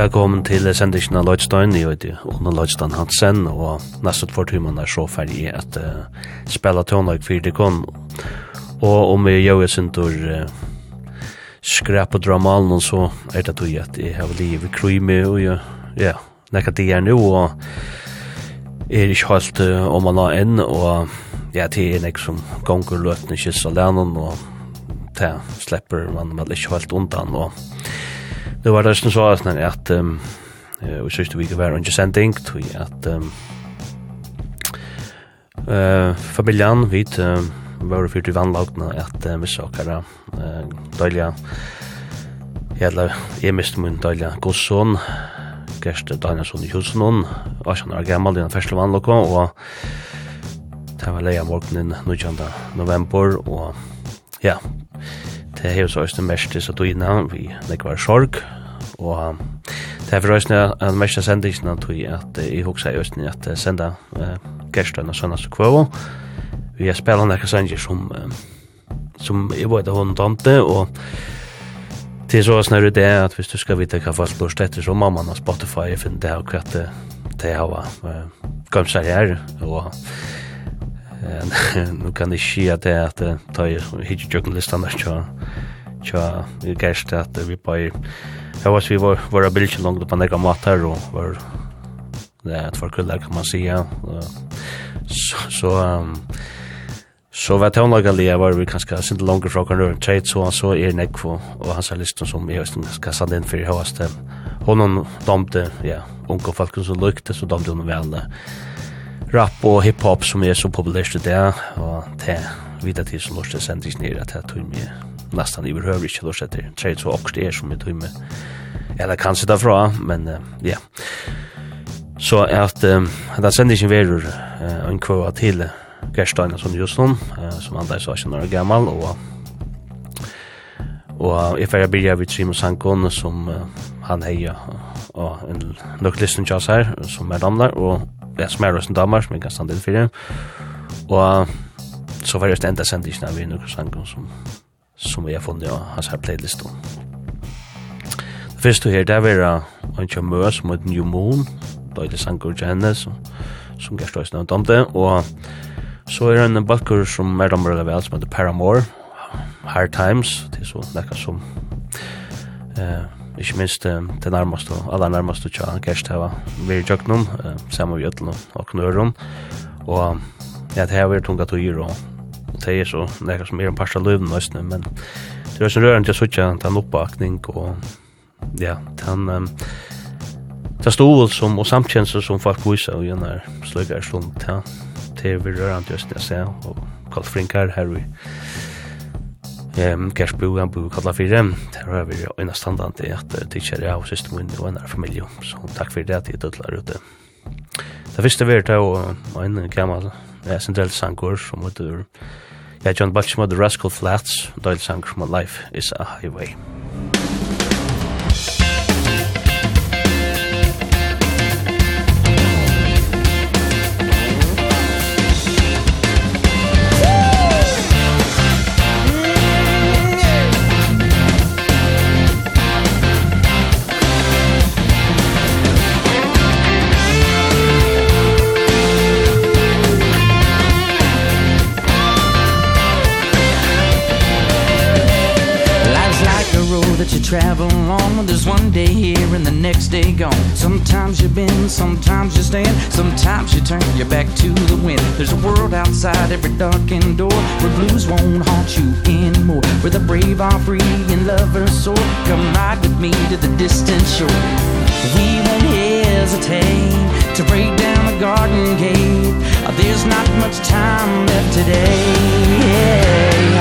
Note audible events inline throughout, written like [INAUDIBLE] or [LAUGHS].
Velkommen til sendingen av Lloydstein, jeg heter Åne Lloydstein Hansen, og nesten for timen er så ferdig at uh, spela tånlag for det Dikon. Og om jeg gjør et sintor uh, skræp og dramalen, så er det tog at jeg har livet i kryme, og jeg, ja, nekka det er nå, og er ikke helt uh, om man har enn, og ja, det er nek som gonger løtene kyssa lennon, og det slipper man vel ikke helt undan, og Det var det som så at att um, vi synes vi var under sending til at um, uh, familien vi uh, var fyrt i vannlagene at uh, vi saker uh, døylige Jævla, jeg miste min døylige godsson Gerste Danielsson i Hjulsson var sånn år gammel i den første vannlagene og det var leia morgenen 19. november og ja, det er jo så også mest til så tøyna vi nekvar sorg. Og det er for oss en mest av sendingen at vi at i hoksa i Østen at senda uh, Gerstøyna og Sønnas og Kvøvo vi har spela nekka sanger som uh, som jeg var at hun tante og til så snarere det at hvis du skal vite hva folk lort etter så mamma har Spotify finner det og kvart det har gammel seg her og [LAUGHS] nu kan det ske at det er at ta ju hit journalistan där så tja vi gäst at vi bare jeg var vi var var våra bilder langt på några matar og var det er folk där kan man se så så så vet hon några lever var vi kanskje sint längre fra kan röra trade så så är det og han sa listan som är skal sende inn for för hösten hon hon domte ja onkel folk som lukte så domte hon väl rap og hiphop som er så populært det dag, og det vidar til som lortet sendis ned at det tog meg nesten i behøver ikke lort etter. Tre så akkurat er som jeg tog meg eller kanskje derfra, men ja. Så at um, den sendisen verur en kvøa til Gerstein som just nå, som han der så ikke når gammal, og og jeg får fyrir byrja vid Simon Sankon som han heia og en nok listen til oss her som er damlar og ja, som er røsten damer, som jeg kan stande for det. Og så var det enda sendingen av noen sanger som, som vi har funnet av hans her playlist. Det første her, det var en kjømø som heter New Moon, da er det sanger til henne, som, som Gerst Røysen har om det, og så er det en balkur som er damer eller vel, som heter Paramore, Hard Times, det er så nekka som... Eh, ikke minst det nærmeste, aller nærmeste tja gæstheva vi er jøknum, samme vi jøtlen og knøren, og ja, det her vi er tunga tøyer, og det er så nekka som er en parsta løyven nøysene, men det er så rørende til å det den oppbakning, og ja, den, um, en det stol som, og samtjense som folk viser, og gjerne er sløyga er stund, det er vi rørende til å se, og kalt frinkar her vi Ehm Kersbo han bor kalla för dem. Där har vi en standande att teacher av system och en familj. Så tack för det att det tutlar ute. Det första vi tar och en gammal central sankor som heter Ja, John Baltimore, The Rascal Flats, Doyle Sankers, My Life is a Highway. travel on. There's one day here and the next day gone. Sometimes you bend, sometimes you stand. Sometimes you turn your back to the wind. There's a world outside every darkened door Where blues won't haunt you anymore. Where the brave are free and lovers soar. Come ride with me to the distant shore. We won't hesitate To break down the garden gate. There's not much time left today. Yeah.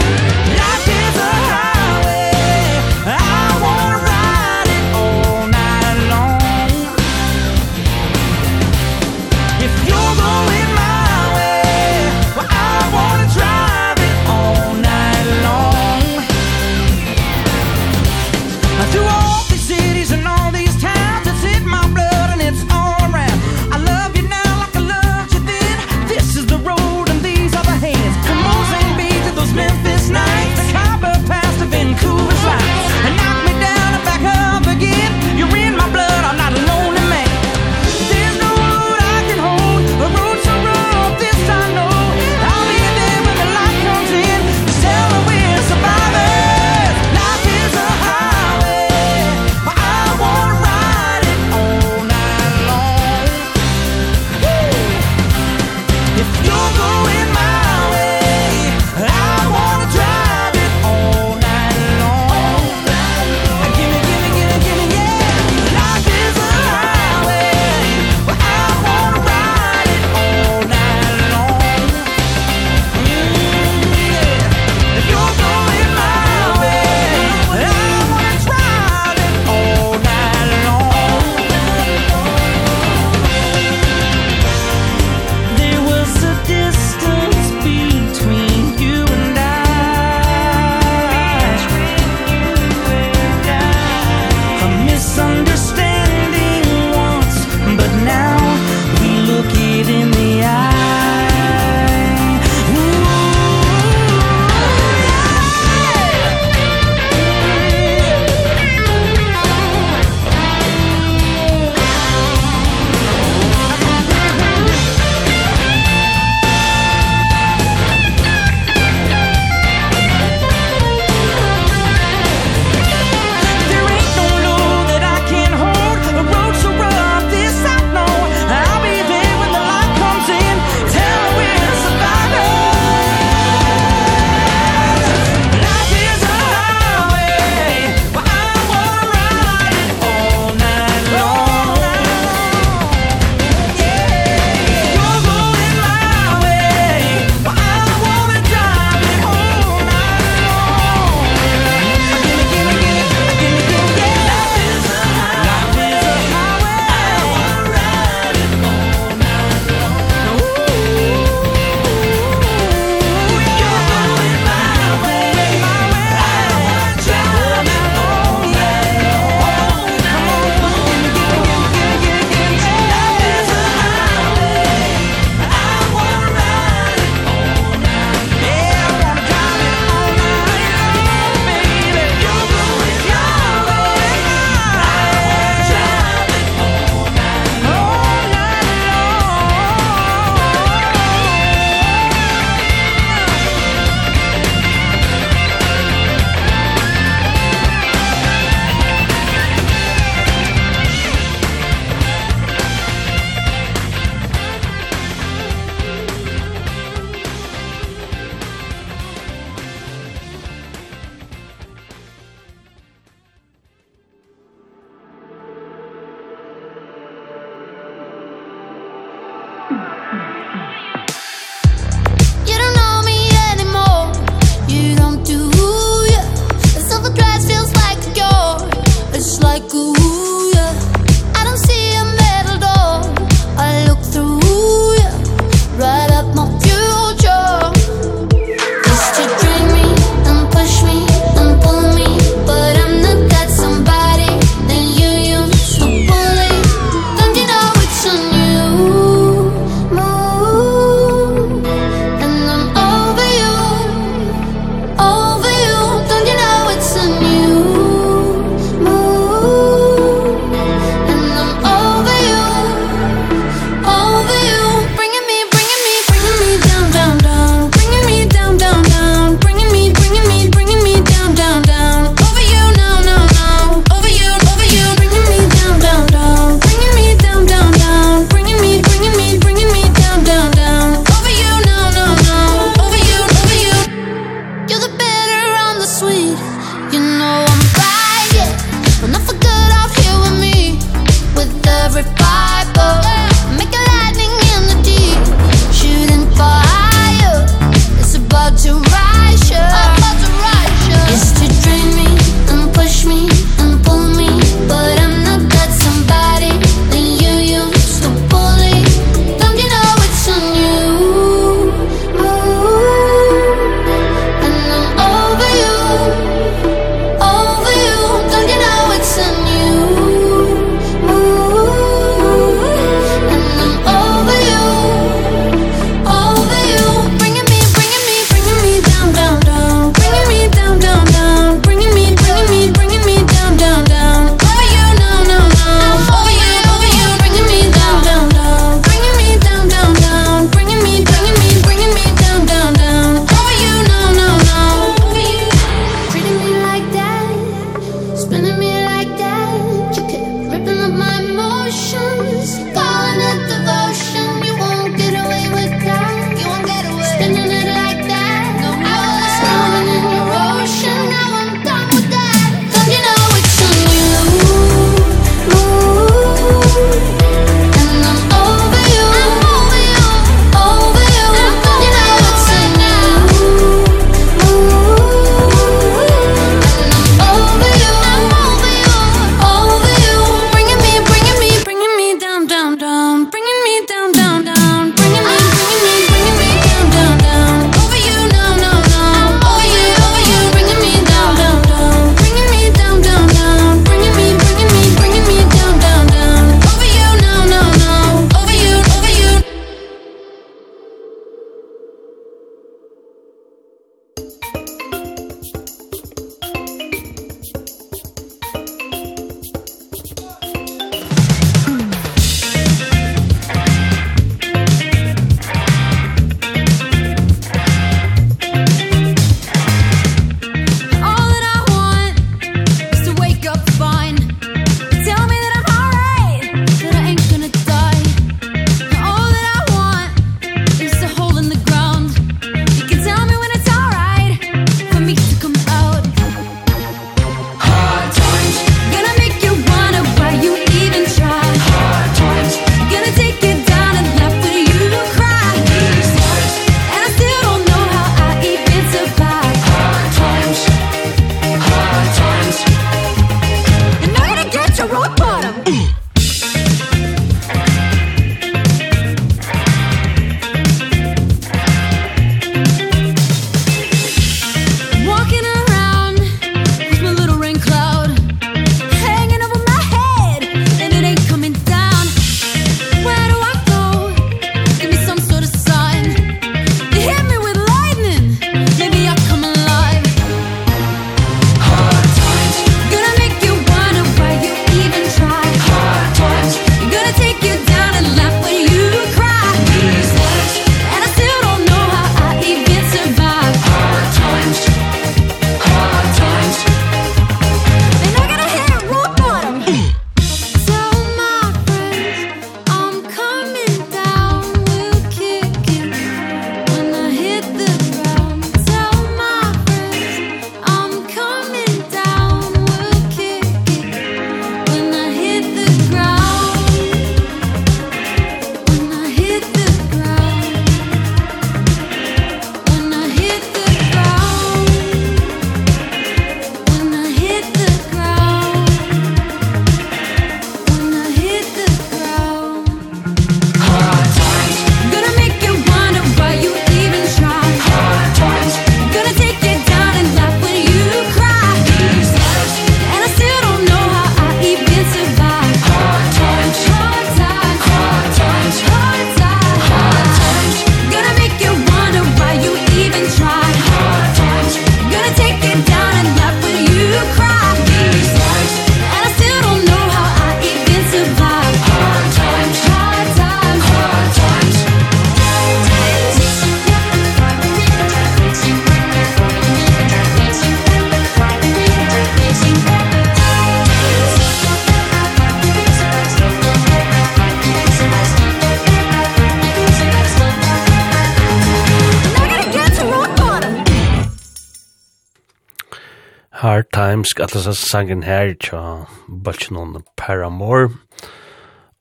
faktisk atlas av sangen her tja Balchinon Paramore.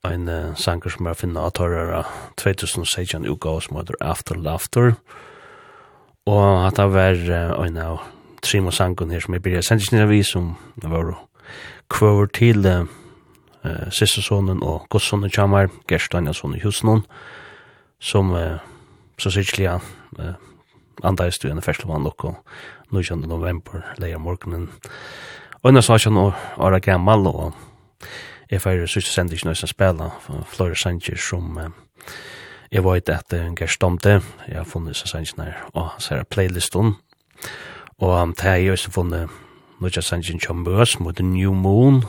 En uh, sanger som er finna av torrara 2016 uka som heter After Laughter. Og at det var uh, en av trim og sangen her som er byrja sendisnir av vi som var kvar til uh, siste sonen og godsonen Gerstein og sonen husnon som uh, så sikkert ja uh, andaist du enn ferslevann og 19. november, leia morgenen. Og enn sasjon og åra gammal, og jeg fyrir sørste sendik nøysen spela Flore Sanchez som jeg vet at jeg stomte, jeg har funnet seg Sanchez her og så er playlisten og um, det har jeg også funnet nøysen Sanchez kjømbøs mot New Moon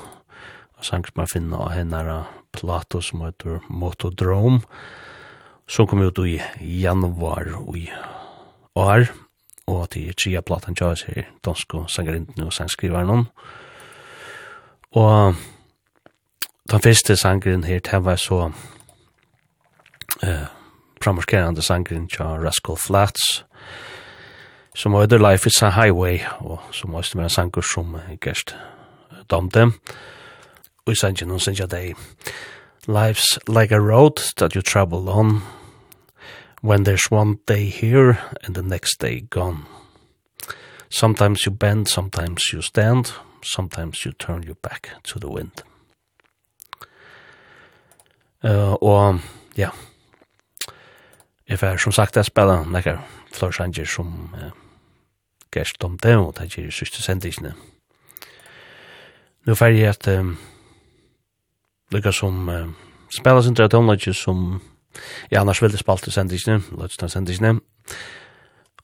og sang som jeg finner av henne Plato som heter Motodrome som kom ut i januar og i år og til tria platan Joyce her, dansko sangerinden og sangskriveren. Og den første sangeren her, den var så uh, framorskerande sangeren tja Rascal Flats, som var Other Life is a Highway, og som var også en sanger som gerst domte Og i sangen hun synger deg, Life's like a road that you travel on, When there's one day here and the next day gone. Sometimes you bend, sometimes you stand, sometimes you turn your back to the wind. Uh, og ja, jeg er som sagt jeg spiller nekker flørsanger som uh, gæst om det, og det er sørste sendisene. Nå fer jeg at um, lykkes som uh, spiller sin som Ja, annars vil det spalte sendisene, løtsna sendisene.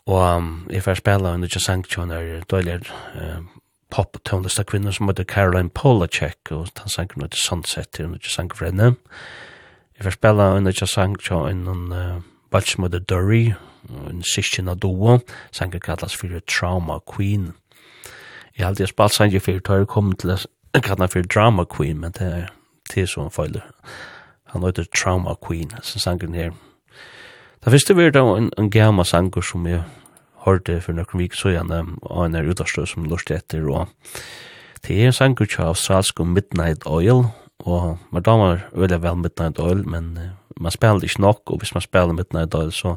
Og um, jeg får spela under ikke sang til henne døyler uh, pop-tonelista kvinner som heter Caroline Polacek, og han sang under ikke Sunset til under ikke sang for henne. Jeg får spela under ikke sang til henne uh, balt som heter Dury, en syskin av doa, sanger kallas for Trauma Queen. Jeg har alltid spalt sanger for tøyre kom til å kalla for Drama Queen, men det er til som føler. Ja Han heter Trauma Queen, som sangen her. Det første var da en, en gamma sanger som jeg hørte for noen vik så gjerne, og en er utastøy som lort etter, og det er en sanger til australsk om Midnight Oil, og man damer veldig vel Midnight Oil, men uh, man spiller ikke nok, og hvis man spiller Midnight Oil, så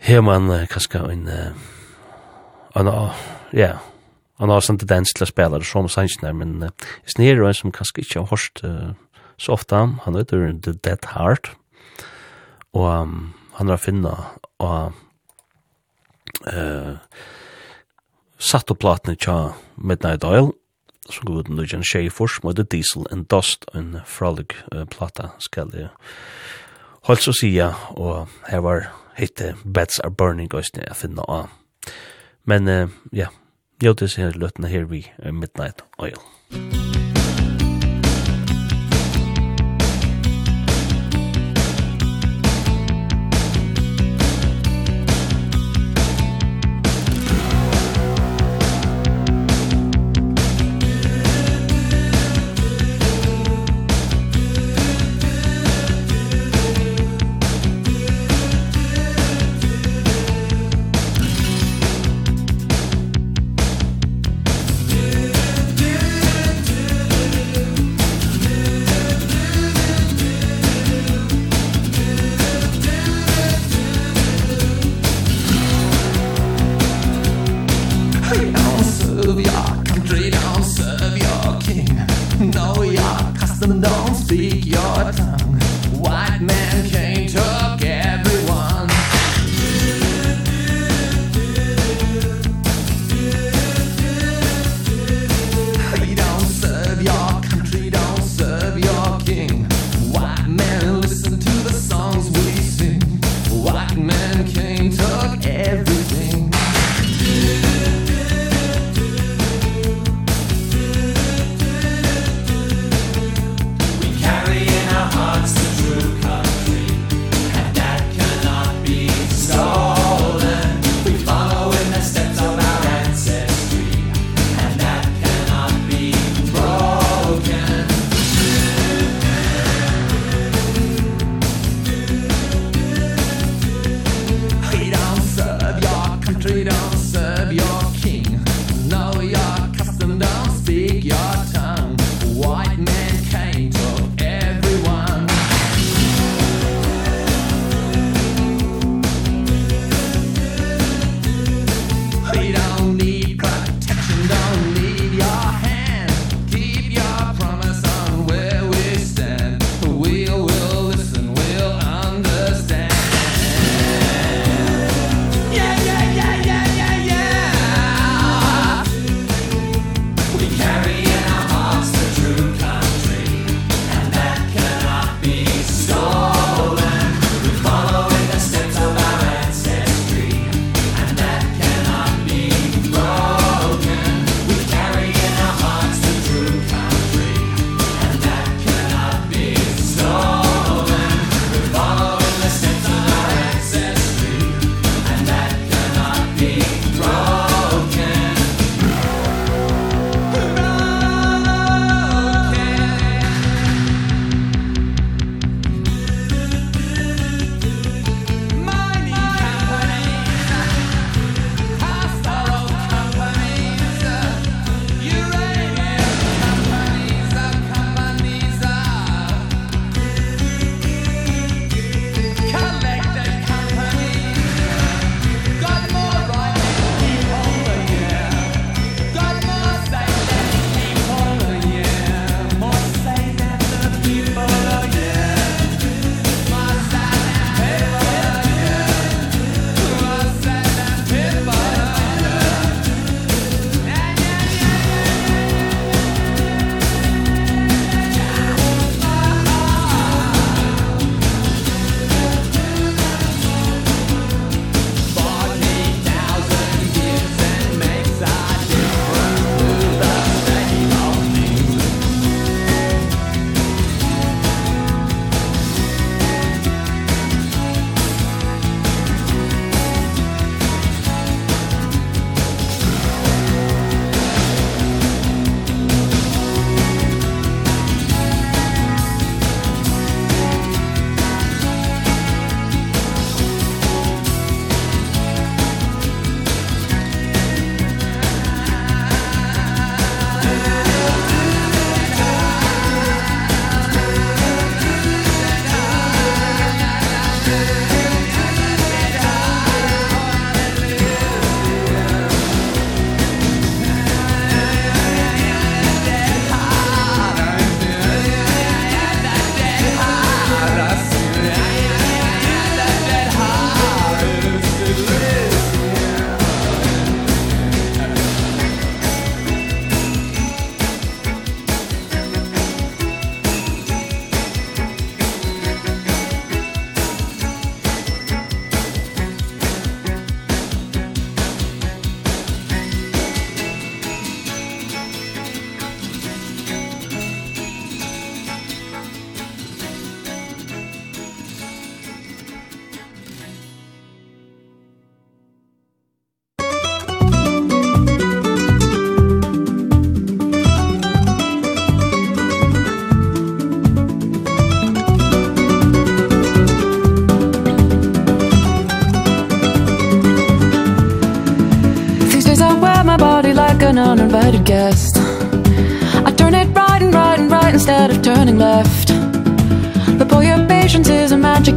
har man uh, kanskje en, uh, en, uh, ja, han har sånn tendens til å spille det som sannsynner, men jeg snir jo en som kanskje ikke har hørt uh, så ofta. Han heter The Dead Heart. Og um, han har finna og uh, satt opp platene til Midnight Oil som går ut under Jen Schaefer som heter Diesel and Dust en frolic uh, plata skal det holdt så sida og her var hette Beds Are Burning og jeg finner av men uh, ja, jo det ser løtene her vi Midnight Oil Musik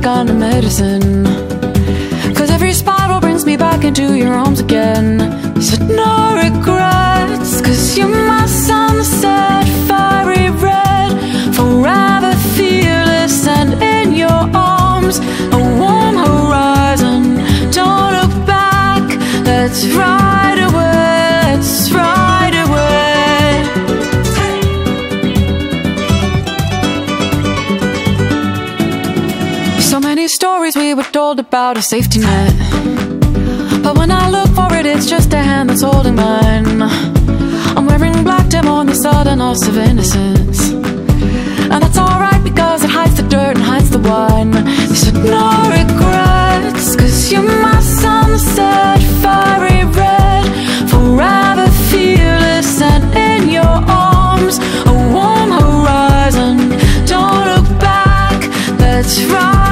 gone of medicine. Cause every spiral brings me back into your arms again. safety net. But when I look for it, it's just a hand that's holding mine. I'm wearing black dim on the sudden loss of innocence. And that's alright because it hides the dirt and hides the wine. There's no regrets Cause you're my sunset, fiery red. Forever fearless and in your arms. A warm horizon Don't look back, that's right.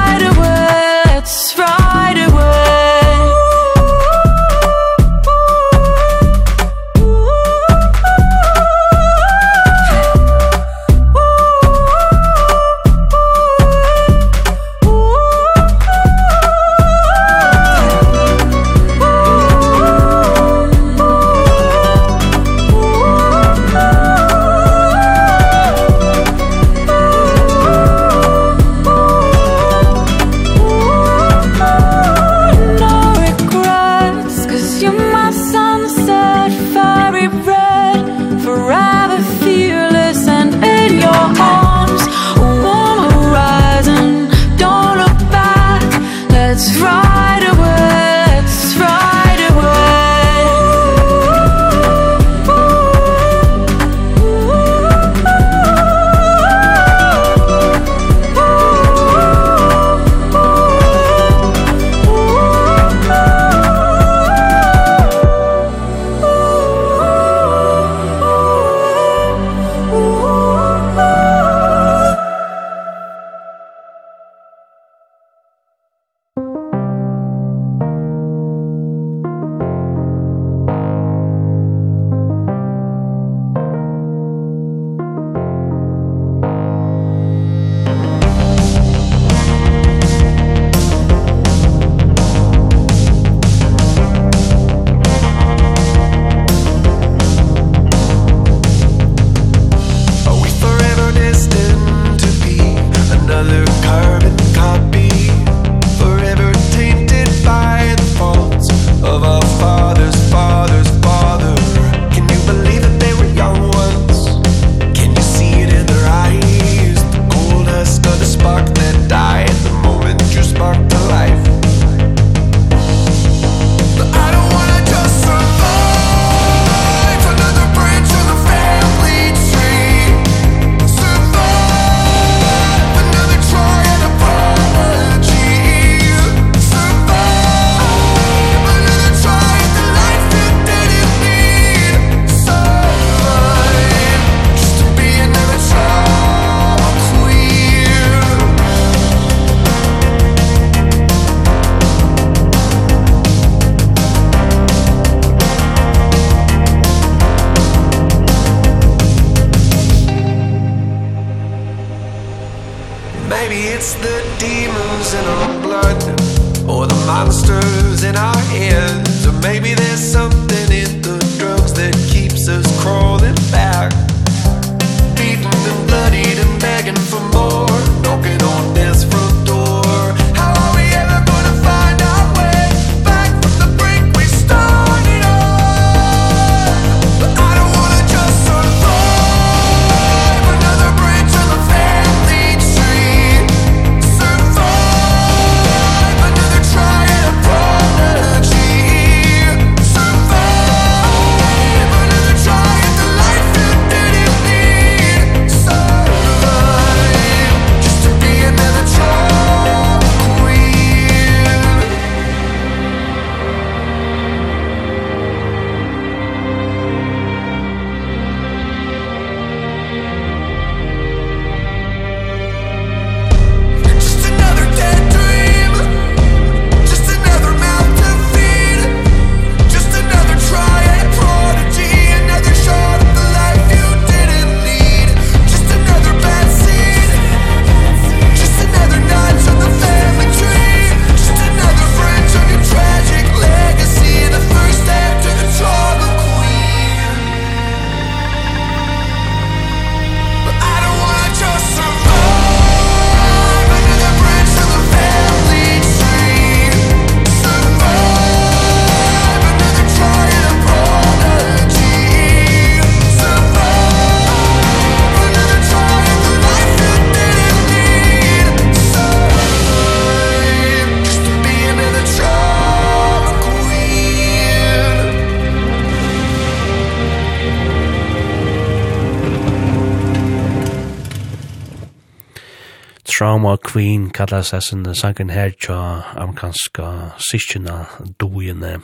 og Queen kallar seg sin sangen her tja amerikanska sistjuna doene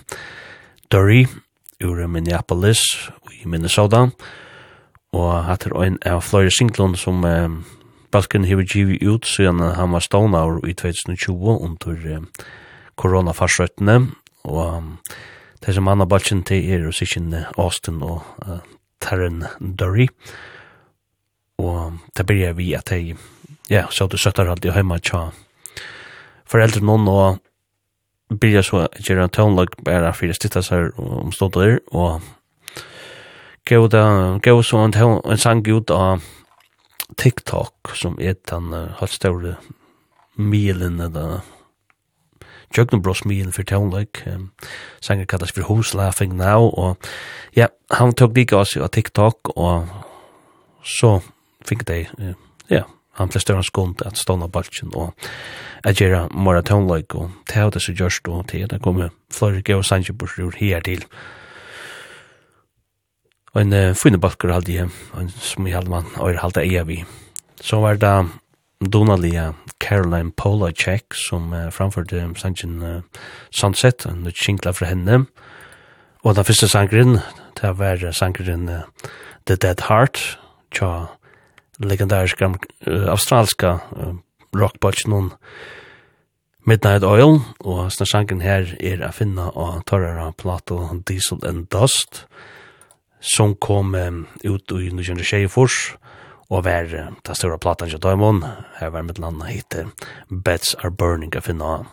Dury ur Minneapolis i Minnesota. Og hatt er ein av flere singlon som eh, Balken hever givet ut siden han var stående i 2020 under eh, koronafarsrøttene og um, det som han har balken til er hos ikke Austin og uh, Terren Dury og det blir vi at jeg ja, så du søtter alltid hjemme tja foreldre noen og byrja så gjøre en tøvnlag bare for å stitte seg om stått der og gav så en, en sang ut av TikTok som er den uh, halvt større milen eller Jøgnebross milen for tøvnlag um, sanger kallas for Who's Laughing Now og ja, han tok like oss av TikTok og så fikk de uh, han ble større skund at stående balken og at gjøre maratonløyk og det det som gjørs og til det kommer flere gøy og sannsjøbørsrur her til. Og en uh, funne balker hadde jeg en som i man og er halvda eia vi. Så var det Donalia Caroline Polacek som uh, framførte sannsjøn uh, Sunset en kinkla fra henne. Og den første sangren det var sangren uh, The Dead Heart tja legendariska uh, australska uh, rockbotch nun Midnight Oil, og snarsangen her er a finna av torrara plato Diesel and Dust, som kom um, ut i 1924, og var uh, ta stora platan til Daimon, her var mitt landa hitte Beds Are Burning a finna av.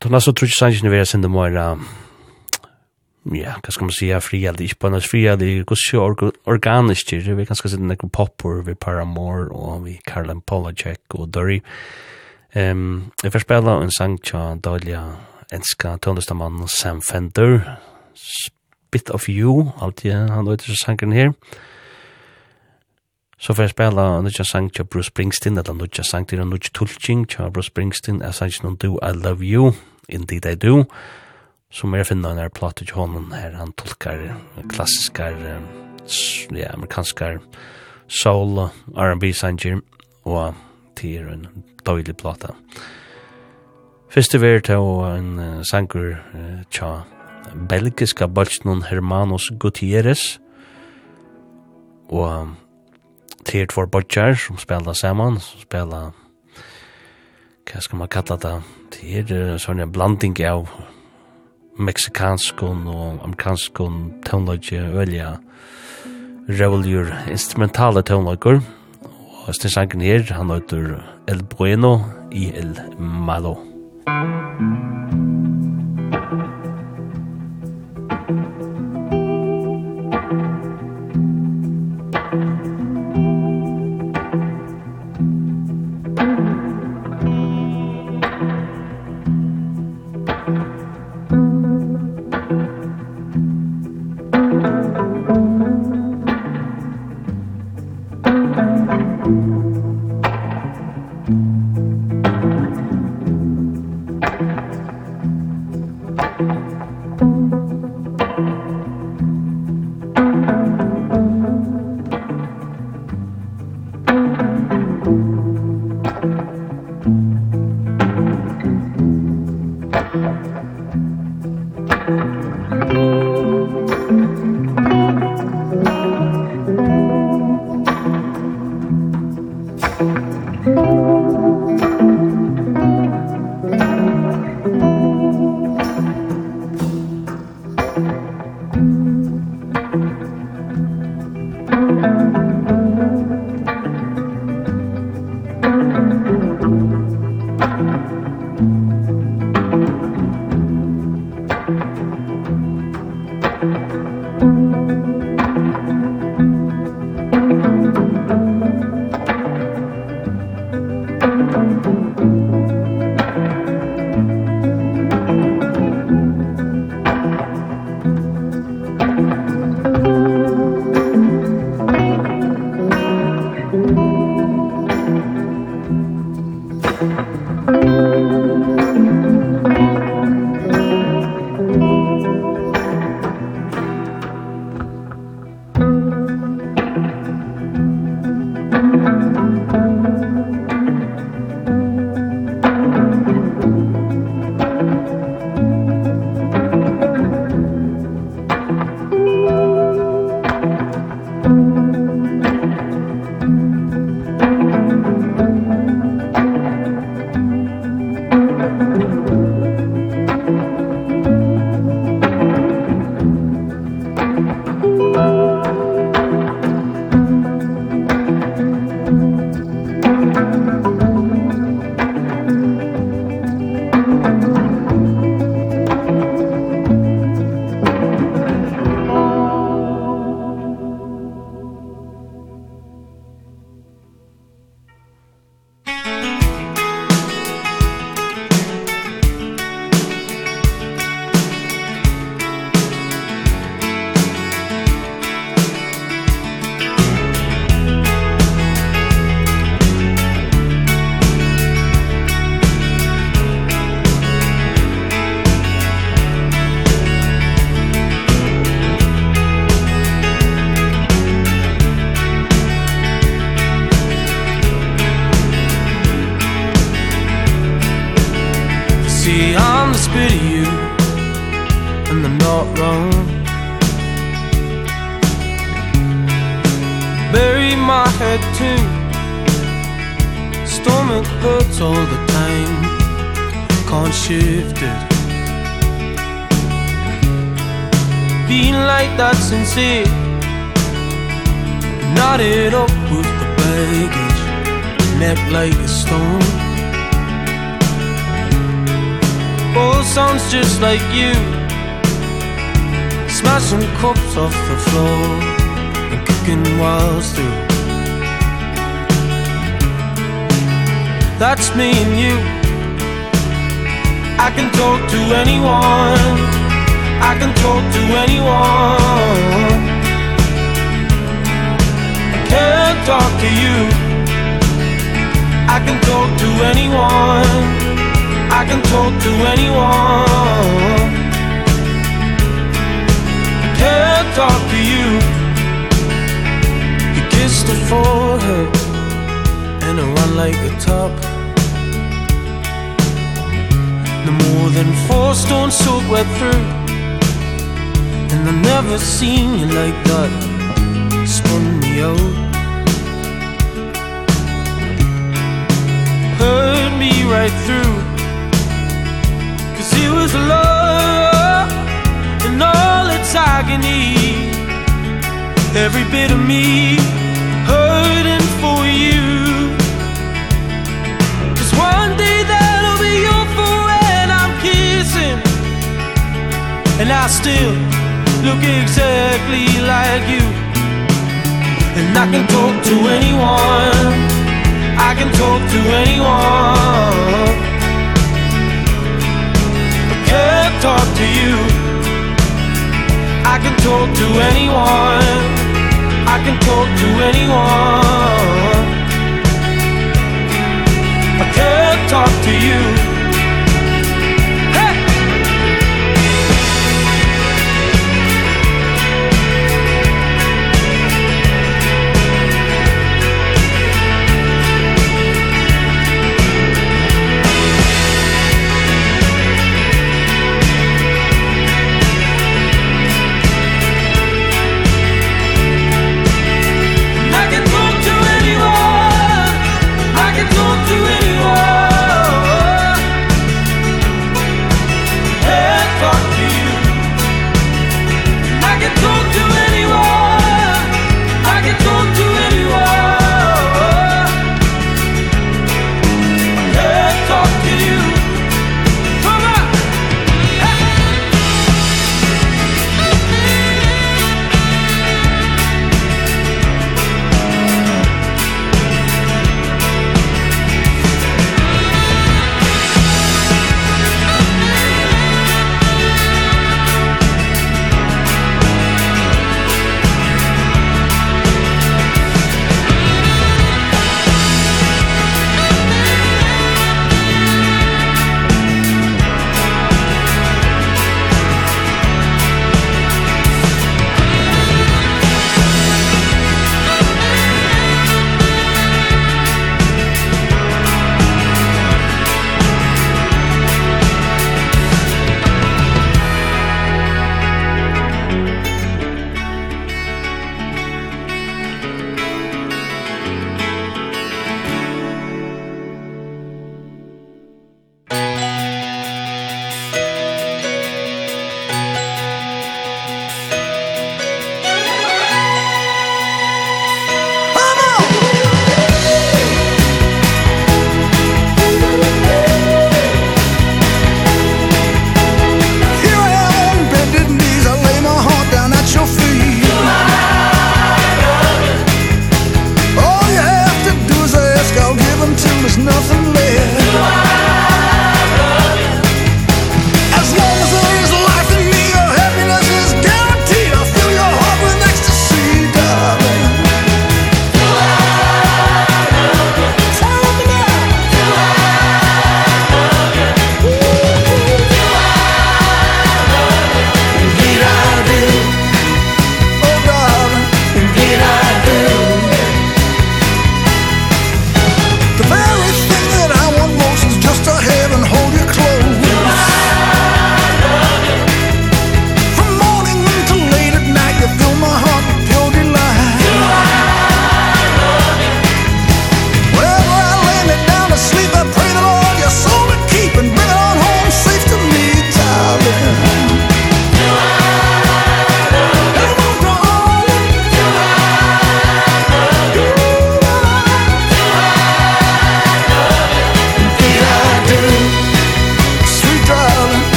Tona så trutsi sangen vi er sinne moira ja, hva skal man säga, frialdig, på en fri hva skal så organisk, vi kan skal sitte nekker popper, vi Paramore, og vi Karlen Polacek og Dory. Um, jeg får spela en sang tja daglige enska tøndestamann Sam Fender, Bit of You, alltid han vet så sangen her. Så får jeg spela en sang til Bruce Springsteen, eller en sang til en Tulching tulking tja Bruce Springsteen, jeg sang til Do I Love You, Indeed I Do, som er finna han er platt ut hånden her, han tolkar klassiskar, ja, amerikanskar soul, R&B sanger, og til en døylig plata. Første veri til en sanger tja belgiska balsnun Hermanos Gutierrez, og til två bolsjar som spela saman, som spela hva skal man kalla det, til sånn en blanding av mexikanskon og amerikanskon tonelage ølja revoljur instrumentale tonelager og stensangen her han heter El Bueno i El Malo Thank you.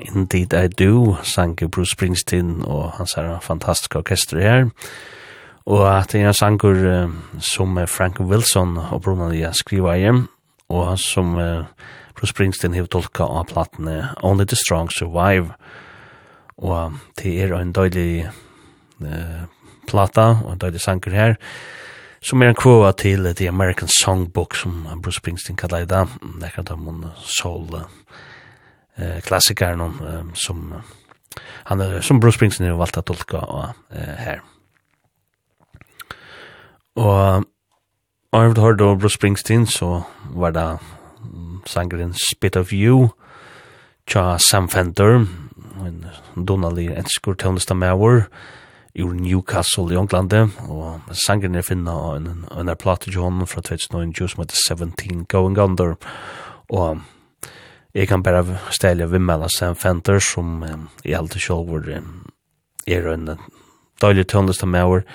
Indeed I Do, sang Bruce Springsteen og hans her fantastiske orkester her. Og at det er en sanker uh, som Frank Wilson og Bruna Lia skriver hjem, og som uh, Bruce Springsteen har tolka av platene Only the Strong Survive. Og det er en døylig uh, plata og en døylig sanger her, som er en kvåa til The American Songbook, som Bruce Springsteen kallar i dag, nekkert av mun soul uh, eh klassikern eh, som han er, som Bruce Springsteen har valt att tolka och eh, her. Og Arvid Hard då Bruce Springsteen så var det sangren Spit of You tja Sam Fender en donalig enskur tøvnesta mauer i Newcastle i Ånglande og sangren er finna av en, en er platte til fra 2009 som heter 17 Going Under og Jeg kan bare stelle vimmela Sam Fenter, som um, alt det selv var um, er en døylig tøndest av meg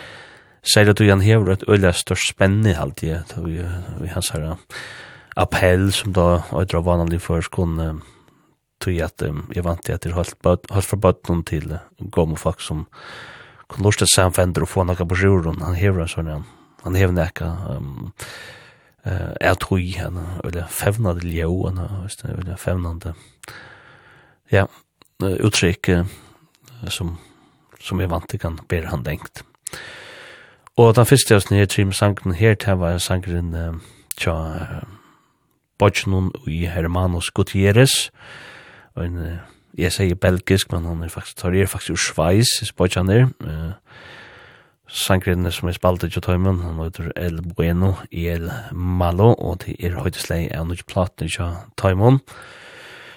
sier at du igjen hever et øyla størst spennende i alt det, vi, vi hans her appell som da øydra vanlig for skolen tog at um, jeg vant til at jeg holdt fra bøtten til gomme folk som kunne lort til Sam Fenter og få noe på sjorden, han hever en sånn, han hever nekka um, eh er tru henne eller fevnade ljó henne eller fevnande ja uttryck som som är vant kan ber han tänkt. og den första jøsten her trim sanken här till var sanken uh, tja uh, Bochnun i Hermanos Gutierrez og en uh, jeg sier belgisk men han er faktisk tar er faktisk ur Schweiz Bochnun er sangrinne som er spalt i Tjotøymen, han heter El Bueno i El Malo, og det er høytesleg av noe platen i Tjotøymen,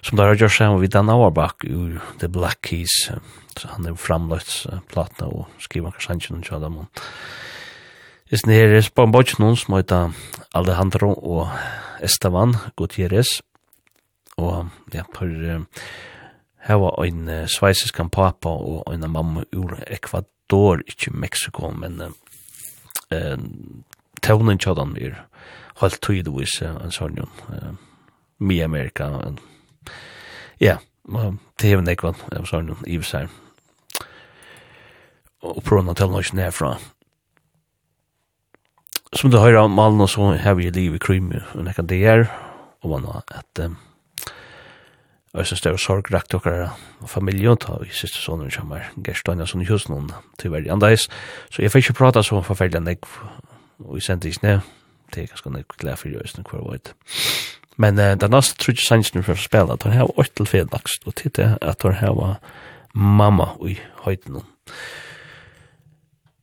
som der har gjort seg vid Dan Auerbach ur The Black Keys, så han er framløtt platen og skriver akkur sangen i Tjotøymen. Jeg snir på en bodj noen som heter Alejandro og Esteban Gutierrez, og ja, på var en sveisiskan papa og en mamma ur Ekvador står ikkje Mexico, men eh, tøvnen tjødan er helt tøydevis en sånn jo, mye Amerika, ja, det er nekvann, en sånn jo, i seg, og prøvna tøvnen ikke nedfra. Som du høyra om malen og så har vi liv i Krymme, og nekka det er, og man har et... um, Og så stod sorg rakt okkara familie og ta i siste sonen som er Gerstein og sånn i husen hun til verdi andeis. Så jeg fikk ikke prata så forferdelig enn jeg og jeg sendte ikke ned. Det er ganske nek glede for jøysen hver vart. Men uh, den neste trutje sannsyn for å spille, at hun har vært til fedlakst og titt er at hun har mamma i høyden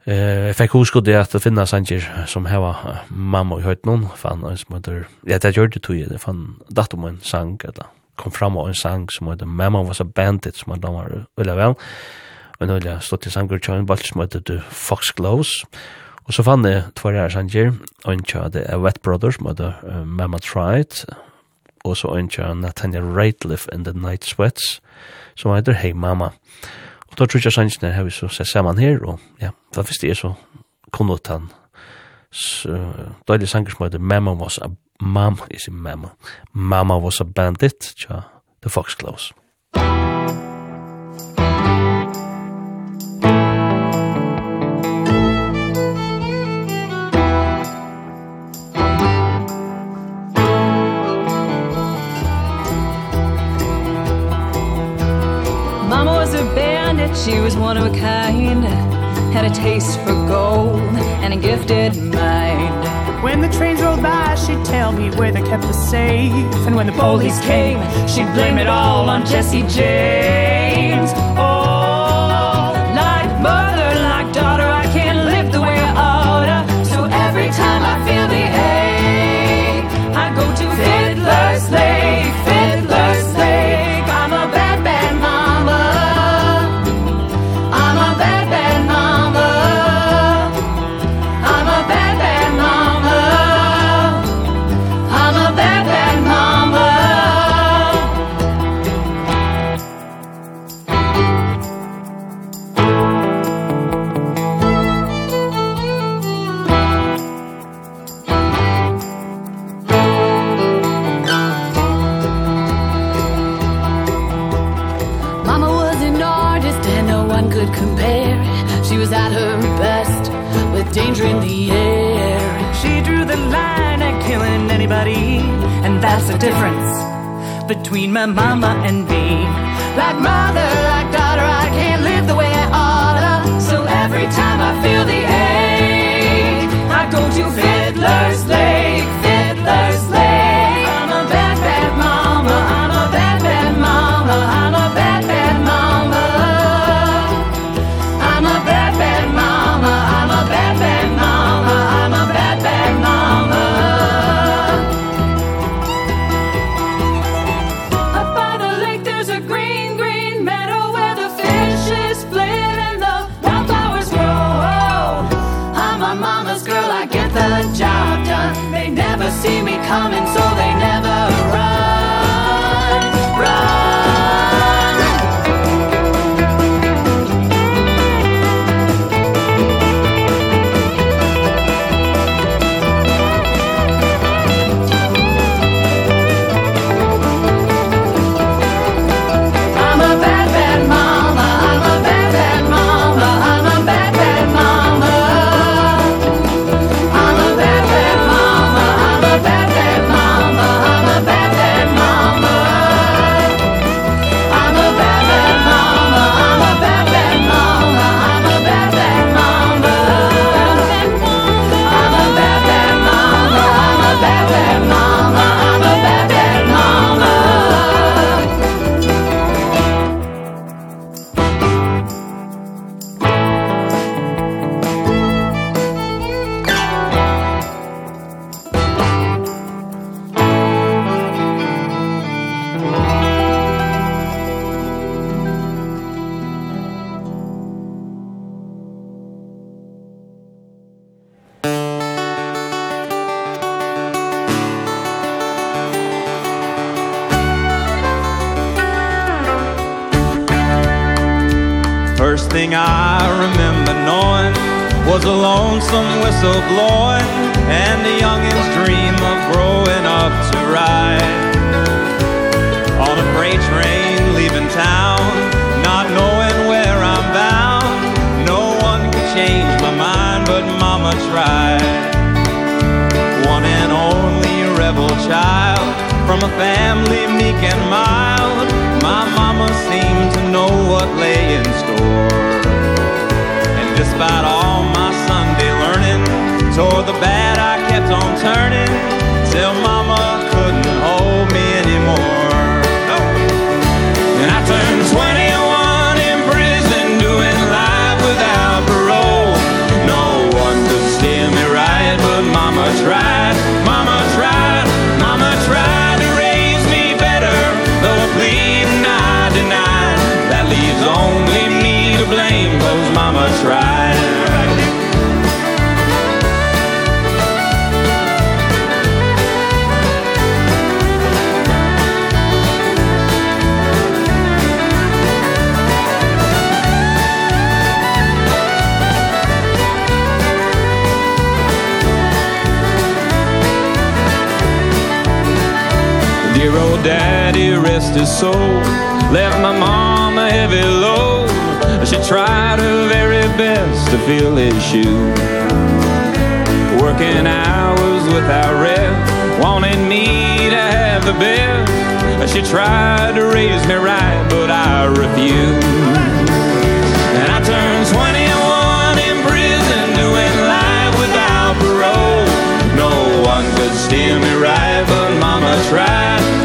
Uh, jeg fikk huske det at det finnes sanger som har heva mamma i høyden hun, fann en som heter, ja, det gjør det tog jeg, det fann datum en sang, eller kom fram og en sang som heter Mama was a bandit som han damar ulla vel og nå har stått i sanger til en balt som heter The Fox Glows. Og så fann jeg tvær her sanger og en tja det er Wet Brothers som heter uh, Mama Tried og så en tja Nathaniel Rateliff and the Night Sweats som heter Hey Mama. Og da tror jeg sangene har vi så sett sammen her og ja, det første er så kunnot han så, da er det sanger som heter Mama was a Mama is a Mama. Mama was a bandit, ja, the Foxgloves. Mama. safe. And when the police came She'd blame it all on Jesse James. Oh mama and coming rebel child. From a family meek and mild My mama seemed to know what lay in store. And despite all my Sunday learning Toward the bad I kept on turning Till mama daddy rest his soul. Left my mom a heavy load She tried her very best to fill his shoes Working hours without rest Wanting me to have the best. She tried to raise me right but I refused. And I turned 21 in prison doing life without parole. No one could steer me right but mama tried.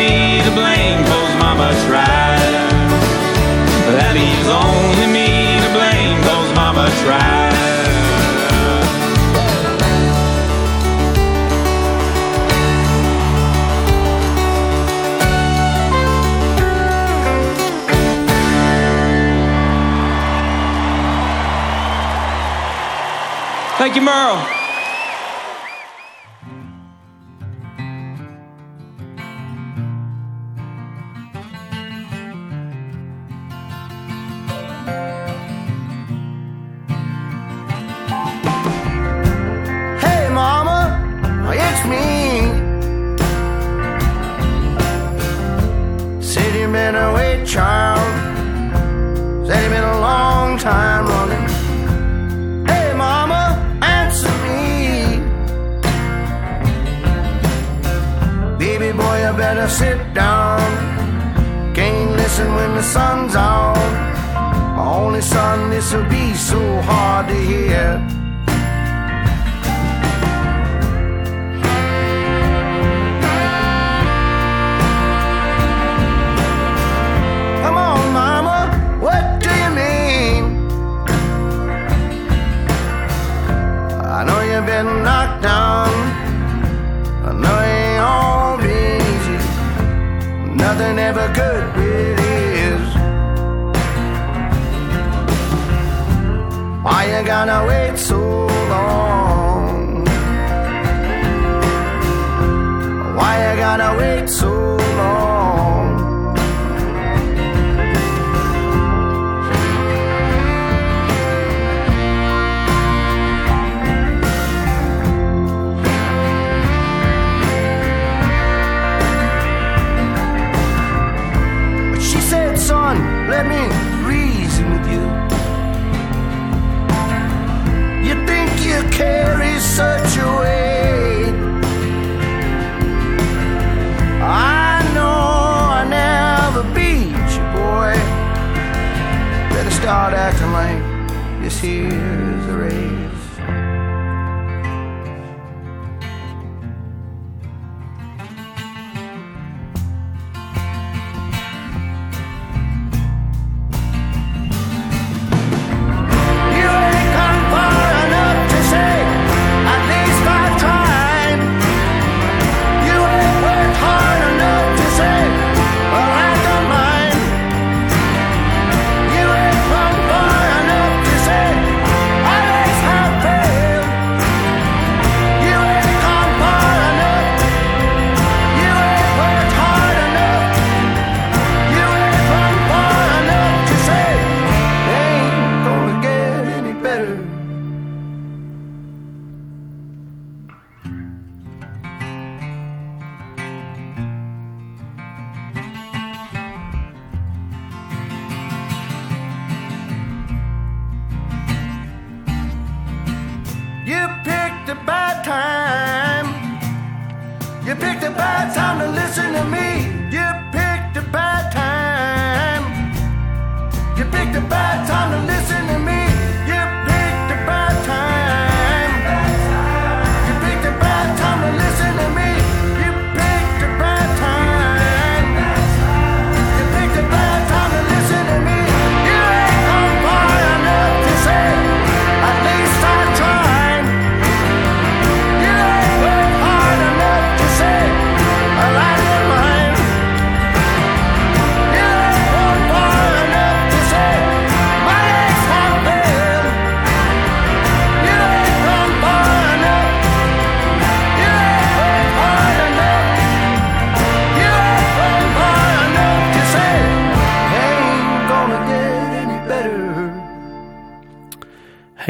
only me to blame cause mama tried Thank you, Merle.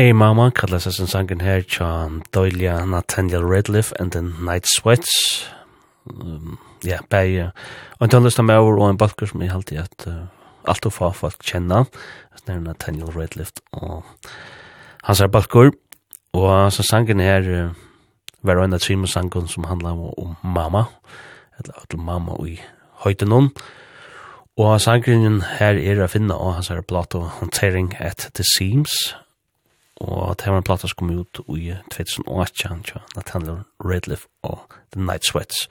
Hey Mama, kallar seg sin sangen her tja Doilia Nathaniel Redliff and the Night Sweats. Um, ja, bei uh, en tøndlista med over, og en balker som jeg halte at uh, alt og få folk kjenner, det er Nathaniel Redliff og hans er balker. Og så sangen her uh, var en av trim sangen som handlar om, om mamma, eller at mamma i høyden hon. Og sangen her er å finne og hans er plato Tearing at the Seams, og det var en plata som kom ut i 2018, tja, Nathaniel Redliff og The Night Sweats.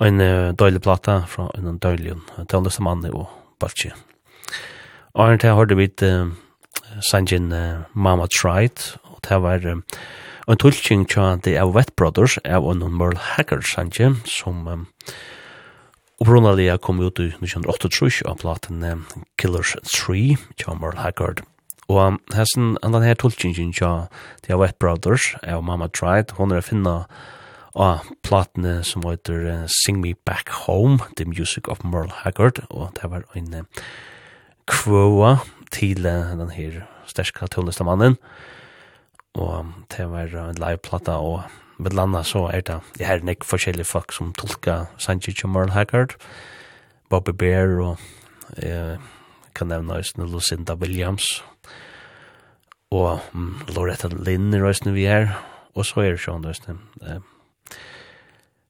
Og en uh, døylig plata fra en døylig tøvnløste mann og Balchi. Og her til hørte vi uh, sangen uh, Mama Tried, og det var uh, en tulltjeng tja The Av Wet Brothers, av en Merle Haggard sangen, som um, Obrunaliga kom ut i 1938 av platen Killers 3, John Merle Haggard. Og hessen, andan her tolkingen tja, de Wet Brothers, er og Mama Tried, hon er finna av platene som heter Sing Me Back Home, The Music of Merle Haggard, og det var en kvåa til den her sterska tulleste mannen, og det var en liveplata, og med landa så er det, det her er nek forskjellige folk som tolka Sanji Merle Haggard, Bobby Bear og eh, kan nevna Øysten Lucinda Williams, og um, Loretta Lynn er Øysten vi er og så er Sean Øysten. uh,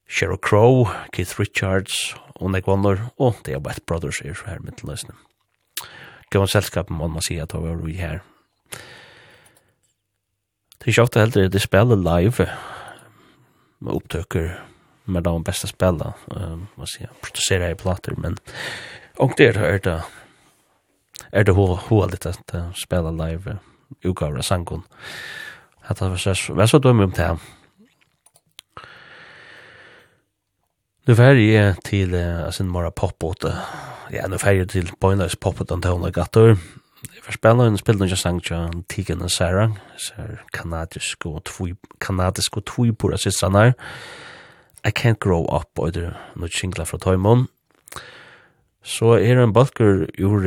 Sheryl Crow, Keith Richards, og Nick Wonder, og det er brothers er her med til Øysten. Gav en selskap må man si at det var vi her. Det er ikke ofte heller, det spiller live, med opptøkker, med de beste spillene, uh, um, man sier, produserer i plater, men og det er det er det hoa litt at spela live utgaver av sangon. Hatt var så, var så dømme om det her. Nu färg jag till alltså en mora pop åt. Ja, nu färg jag till Pointless pop åt Antona Gator. Jag får spela en spelning jag sang till Tegan och Sarah. Så kanadisk och två kanadisk och två på det sistone. I can't grow up och det nu singla från Toymon. Så är en bulker ur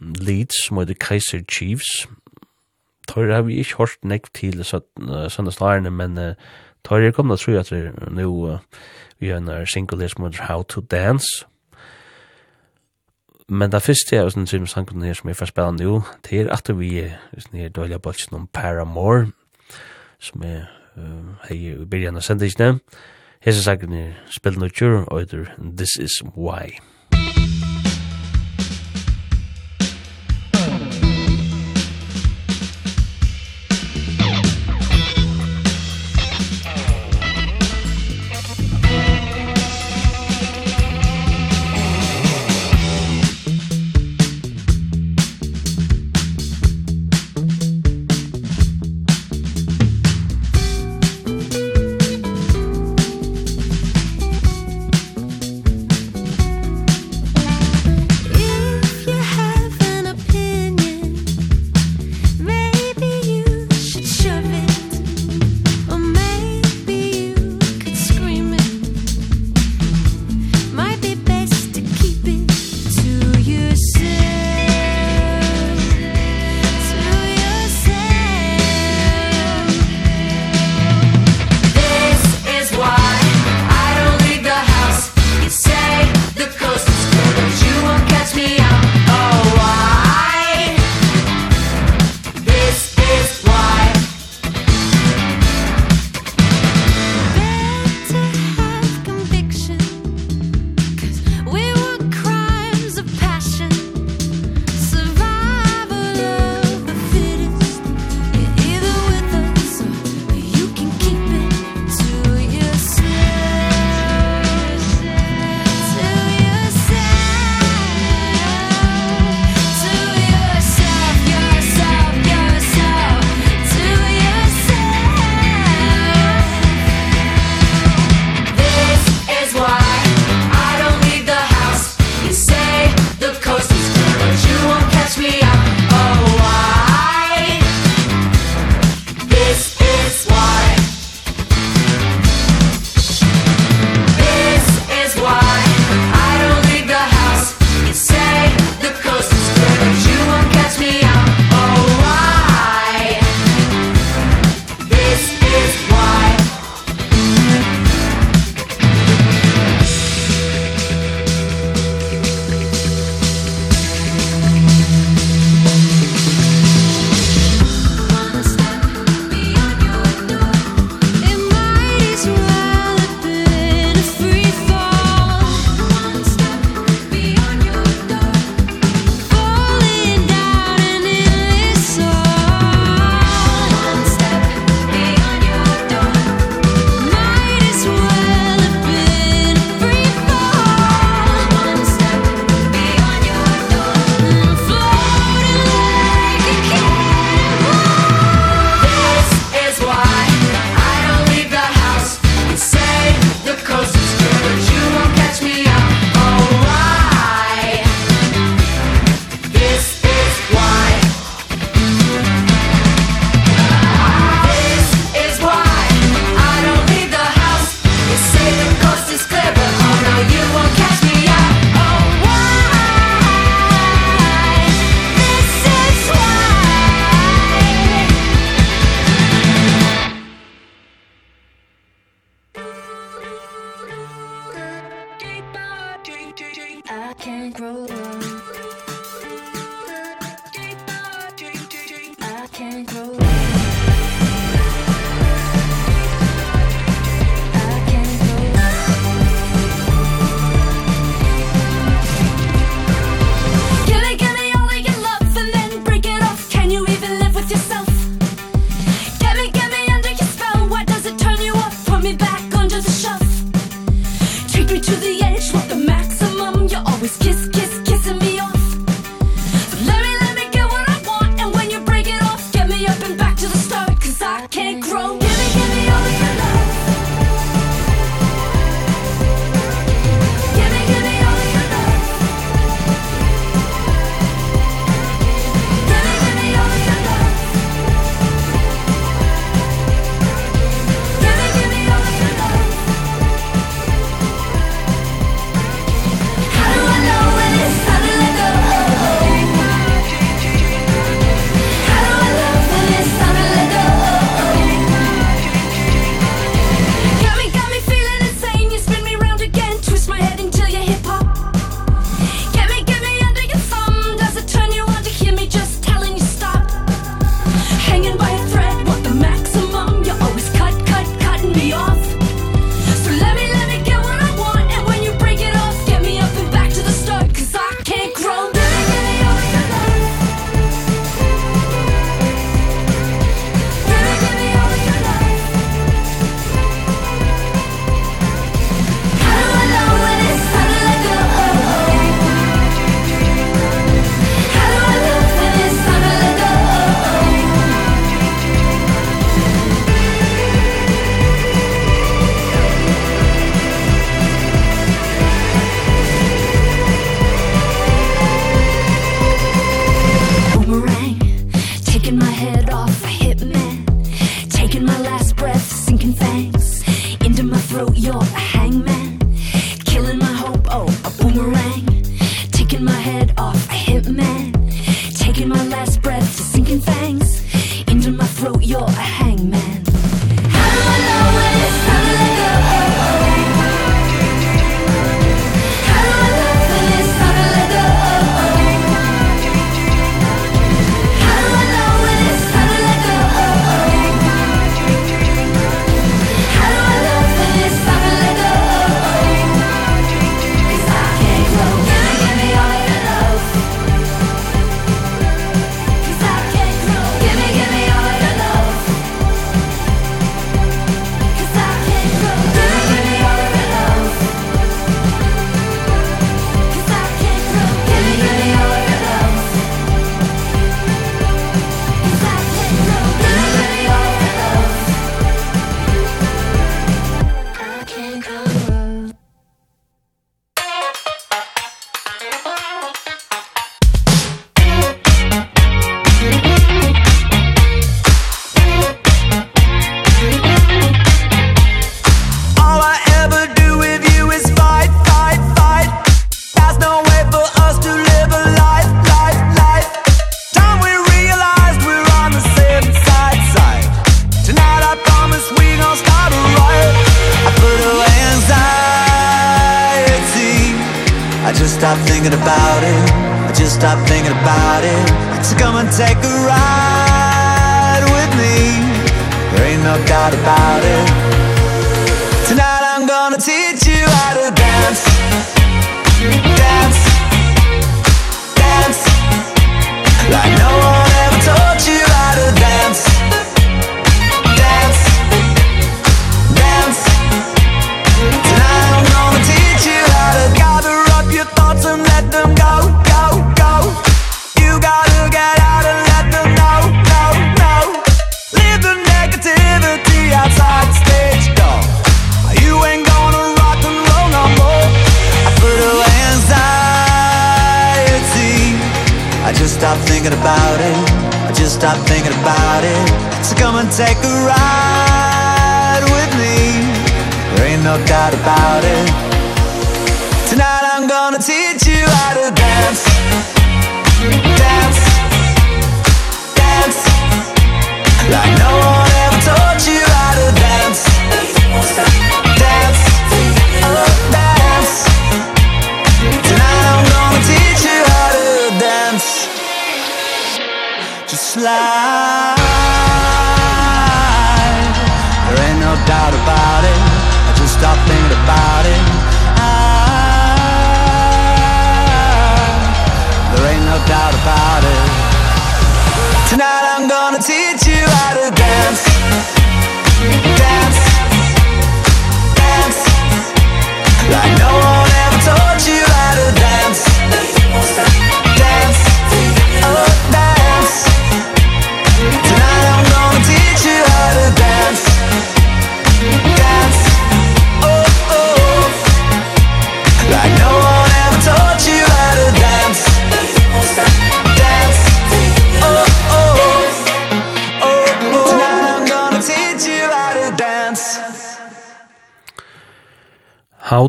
Leeds som heter Kaiser Chiefs. Tor har vi ikke hørt nekk til søndagslærerne, men tor er kommet til å tro at nå vi har en single her som heter How to Dance. Men det første er sånn som sangen her som jeg får spille nå, det er at vi er dårlig bolsen om Paramore, som er her i begynnelsen av sendingene. Hese sangen er spillet noe kjør, og det er This Is Why. This Is Why.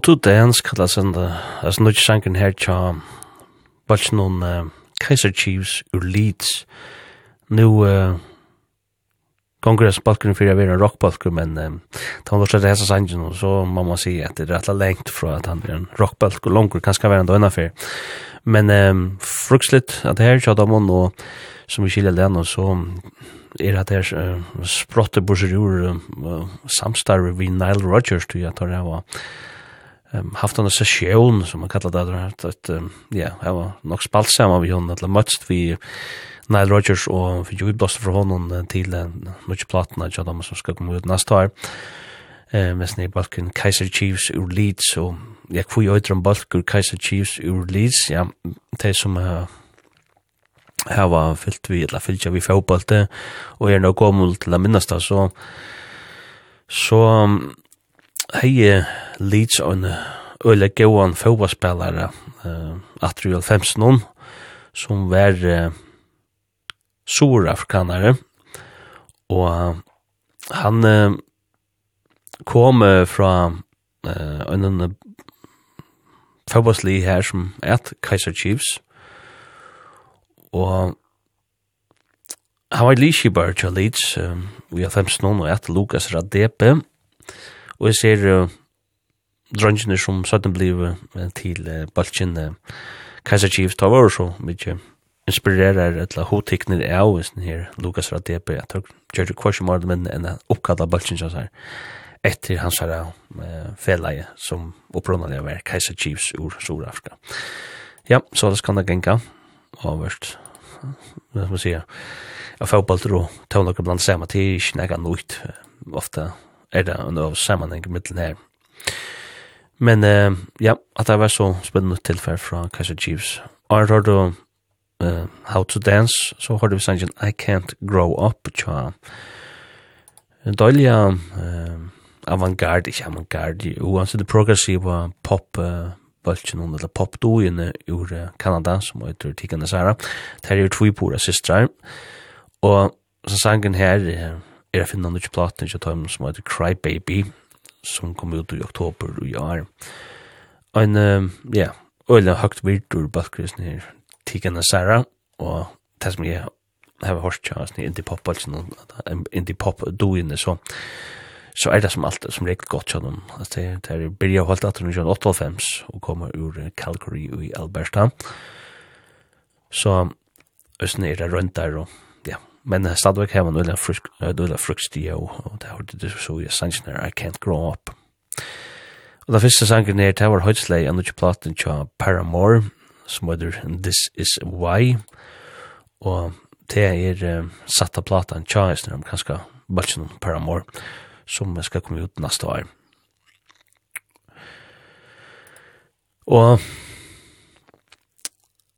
to Dance kallar sen det. Alltså nu sanken här tja. Vart någon uh, Kaiser Chiefs ur Leeds. Nu uh, konkurrens balken för att vara rockbalken men um, han var så det sangen och så man måste säga det er rätt lengt fra at han är en rockbalk och långt kanske vara ändå en. Men um, fruksligt at det här tja dem och som vi skilja den og så er at her uh, sprotte bursur ur uh, samstarve vi Nile Rodgers, du at det var um, haft en session som man kallar det där att um, ja, jag var nog spalt samman med hon eller mötst vi Nile Rodgers og för Jude Buster från honom till den mycket platna jag dem som ska komma ut nästa år. Eh med snäpp balken Kaiser Chiefs ur Leeds och jag kvui öter om balken Kaiser Chiefs ur Leeds ja det som uh, här var fyllt vi eller fyllt vi fotboll och är nog kommul till att minnas det så så um, hei Leeds og en øyla gåan fotballspelare uh, atri og noen som var uh, surafrikanare og uh, han uh, kom uh, fra uh, en uh, fotballsli her som et Kaiser Chiefs. Og han var liskibar til Leeds uh, vi har i noen og et Lukas Radepe. og Og jeg ser uh, drøngene som søtten blivet uh, til uh, Balchen uh, Kaiser Chiefs tar var så mye inspirerar etla hotekner er av sin her Lukas fra DP at han gjør det kvarsen var men en oppkalla Balkin som sier etter hans her uh, feleie som opprunnelig var Kaiser Chiefs ur Sør-Afrika. Ja, så det kan det og avverst hva skal man sier, av fotballter og tøvnlager blant samme tid, ikke nega nøyt, Ofta er det en sammanheng med den her. Men eh, ja, at det var så spennende tilfell fra Kaiser Chiefs. Og jeg har du uh, How to Dance, så hørte vi sangen I Can't Grow Up, tja. Døyliga uh, avantgarde, ikke avantgarde, uansett det progressiva pop uh, bulchen under eller pop dojen ur uh, Kanada som heter Tikana Sara. Det er jo tvipora systrar. Og så sangen her, uh, er jeg finner ikke platen til Tom som heter Cry Baby, som kom ut i oktober i år. En, ja, øyne høyt virtur bakgrisen her, Tigana Sara, og det som jeg har hørt til sånn indie pop, altså indie pop doene, så så er det som alt som regel godt til dem. Altså, det er Birja Holt at hun er 98 og kommer ur Calgary i Alberta. Så Østen er det rundt der og men stadigvæk har man øyla frukt, øyla fruktstige, og det har det så i sannsyn her, I Can't Grow Up. Og den første sangen her, det var høytslei, og ikke platen til Paramore, som heter This Is Why, og det er uh, satt av platen tja, jeg snakker om kanskje bare om Paramore, som skal komme ut neste år. Og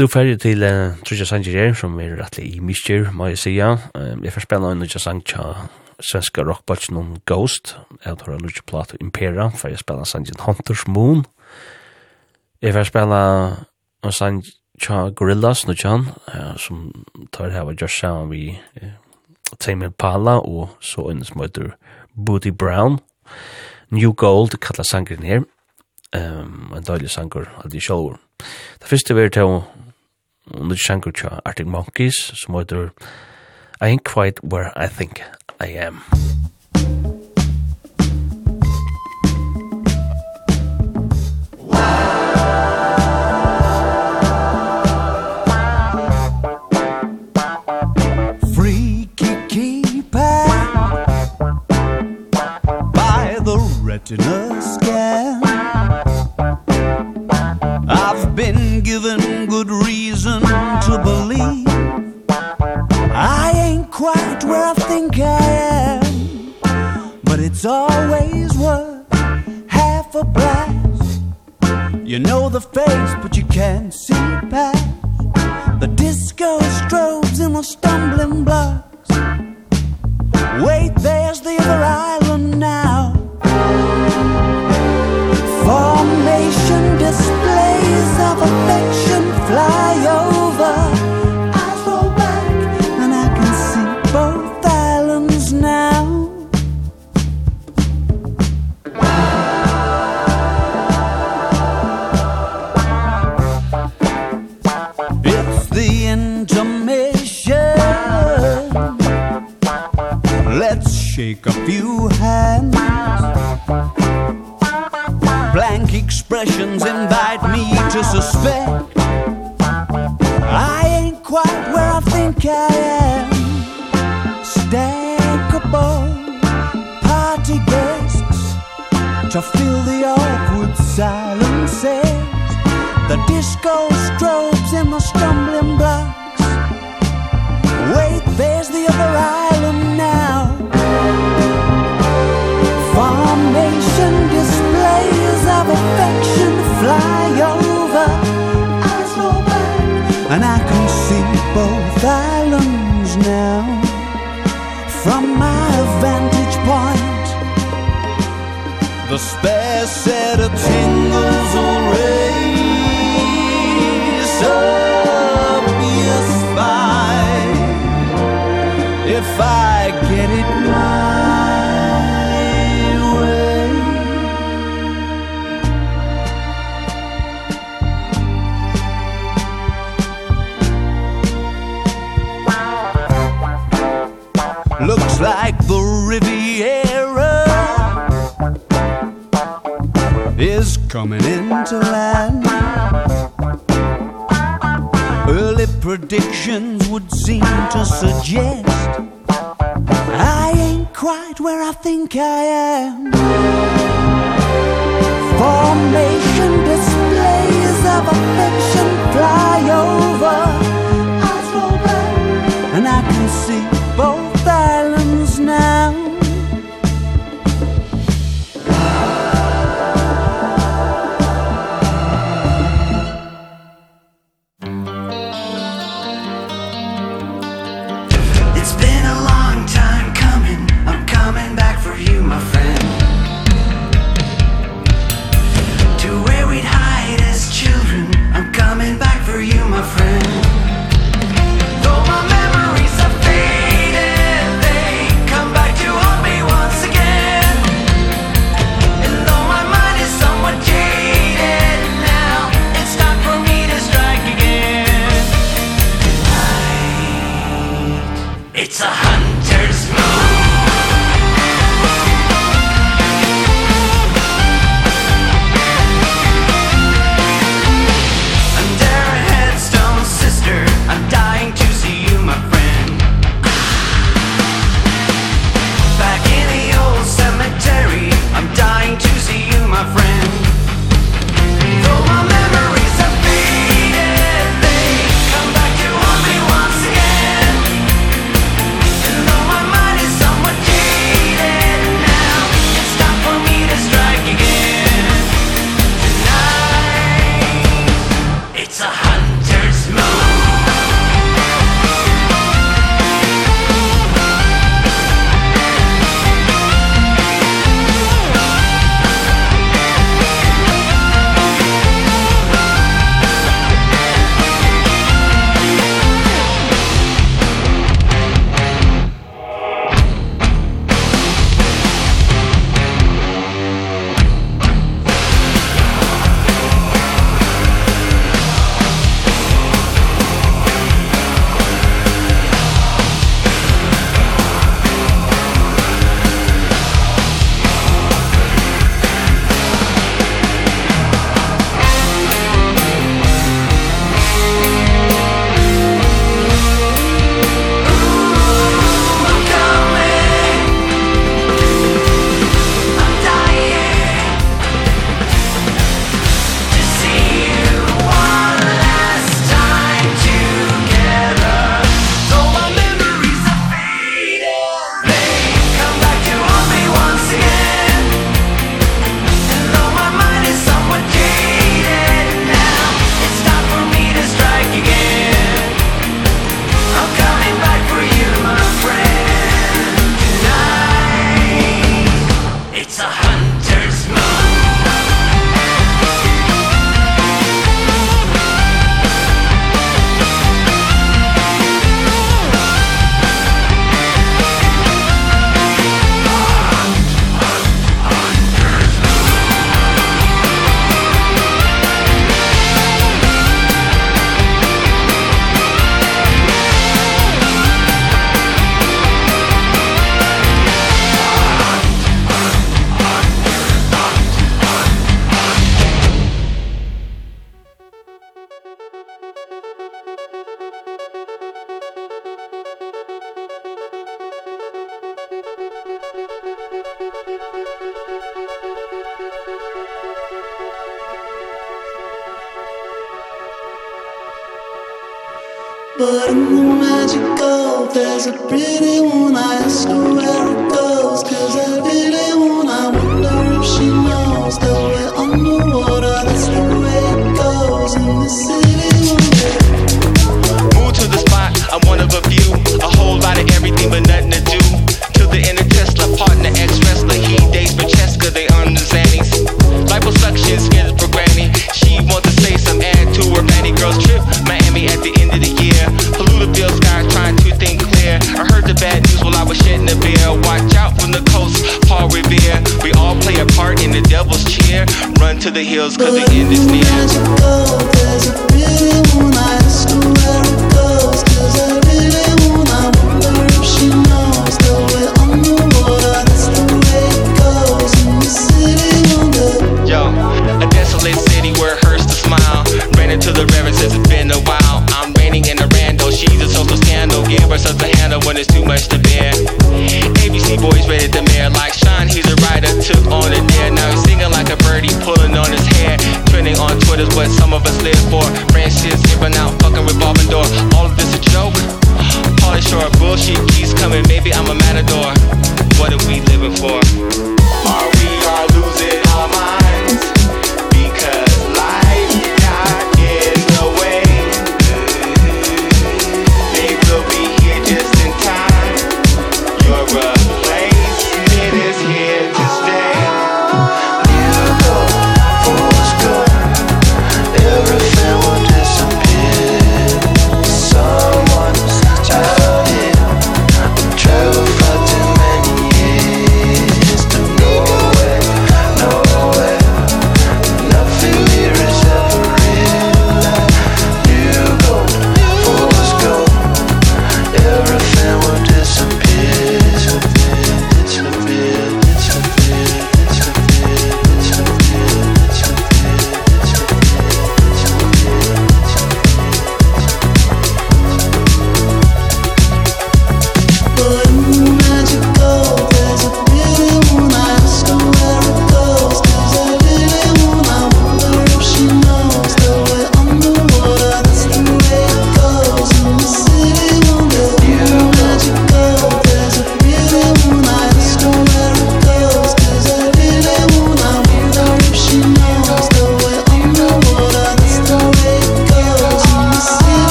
Nu færdig til uh, Trudja Sanger som er rettelig i Mischier, må jeg sija. Um, jeg får spela en Trudja Sanger svenska rockbatchen om Ghost. Jeg tar en Trudja Plato Impera, for jeg spela Sanger Hunters Moon. Jeg får spela en Sanger Gorillas, nu tjan, uh, som tar her var just Shawn vi uh, Tame Impala, og så en som heter Booty Brown. New Gold kallar sangren her. Um, en døylig sanger, de sjolvor. Det første vi er til under sjanker tja Arctic Monkeys, som heter I Ain't Quite Where I Think I Am. Freaky keypad By the retina scan been given good reason to believe. I ain't quite where I think I am But it's always worth half a price. You know the face but you can't see past. The disco strobes and the stumbling blocks. Wait, there's the other island now. to suspect. I ain't quite where I think I am. Stackable party guests To fill the awkward silences. The disco strobes and the stumbling blocks. Wait, there's the other eye the spare set of tingles already coming into land. Early predictions would seem to suggest I ain't quite where I think I am. Formation displays of affection fly over. Eyes roll back and I can see bullshit keeps coming, maybe I'm a matador What are we living for?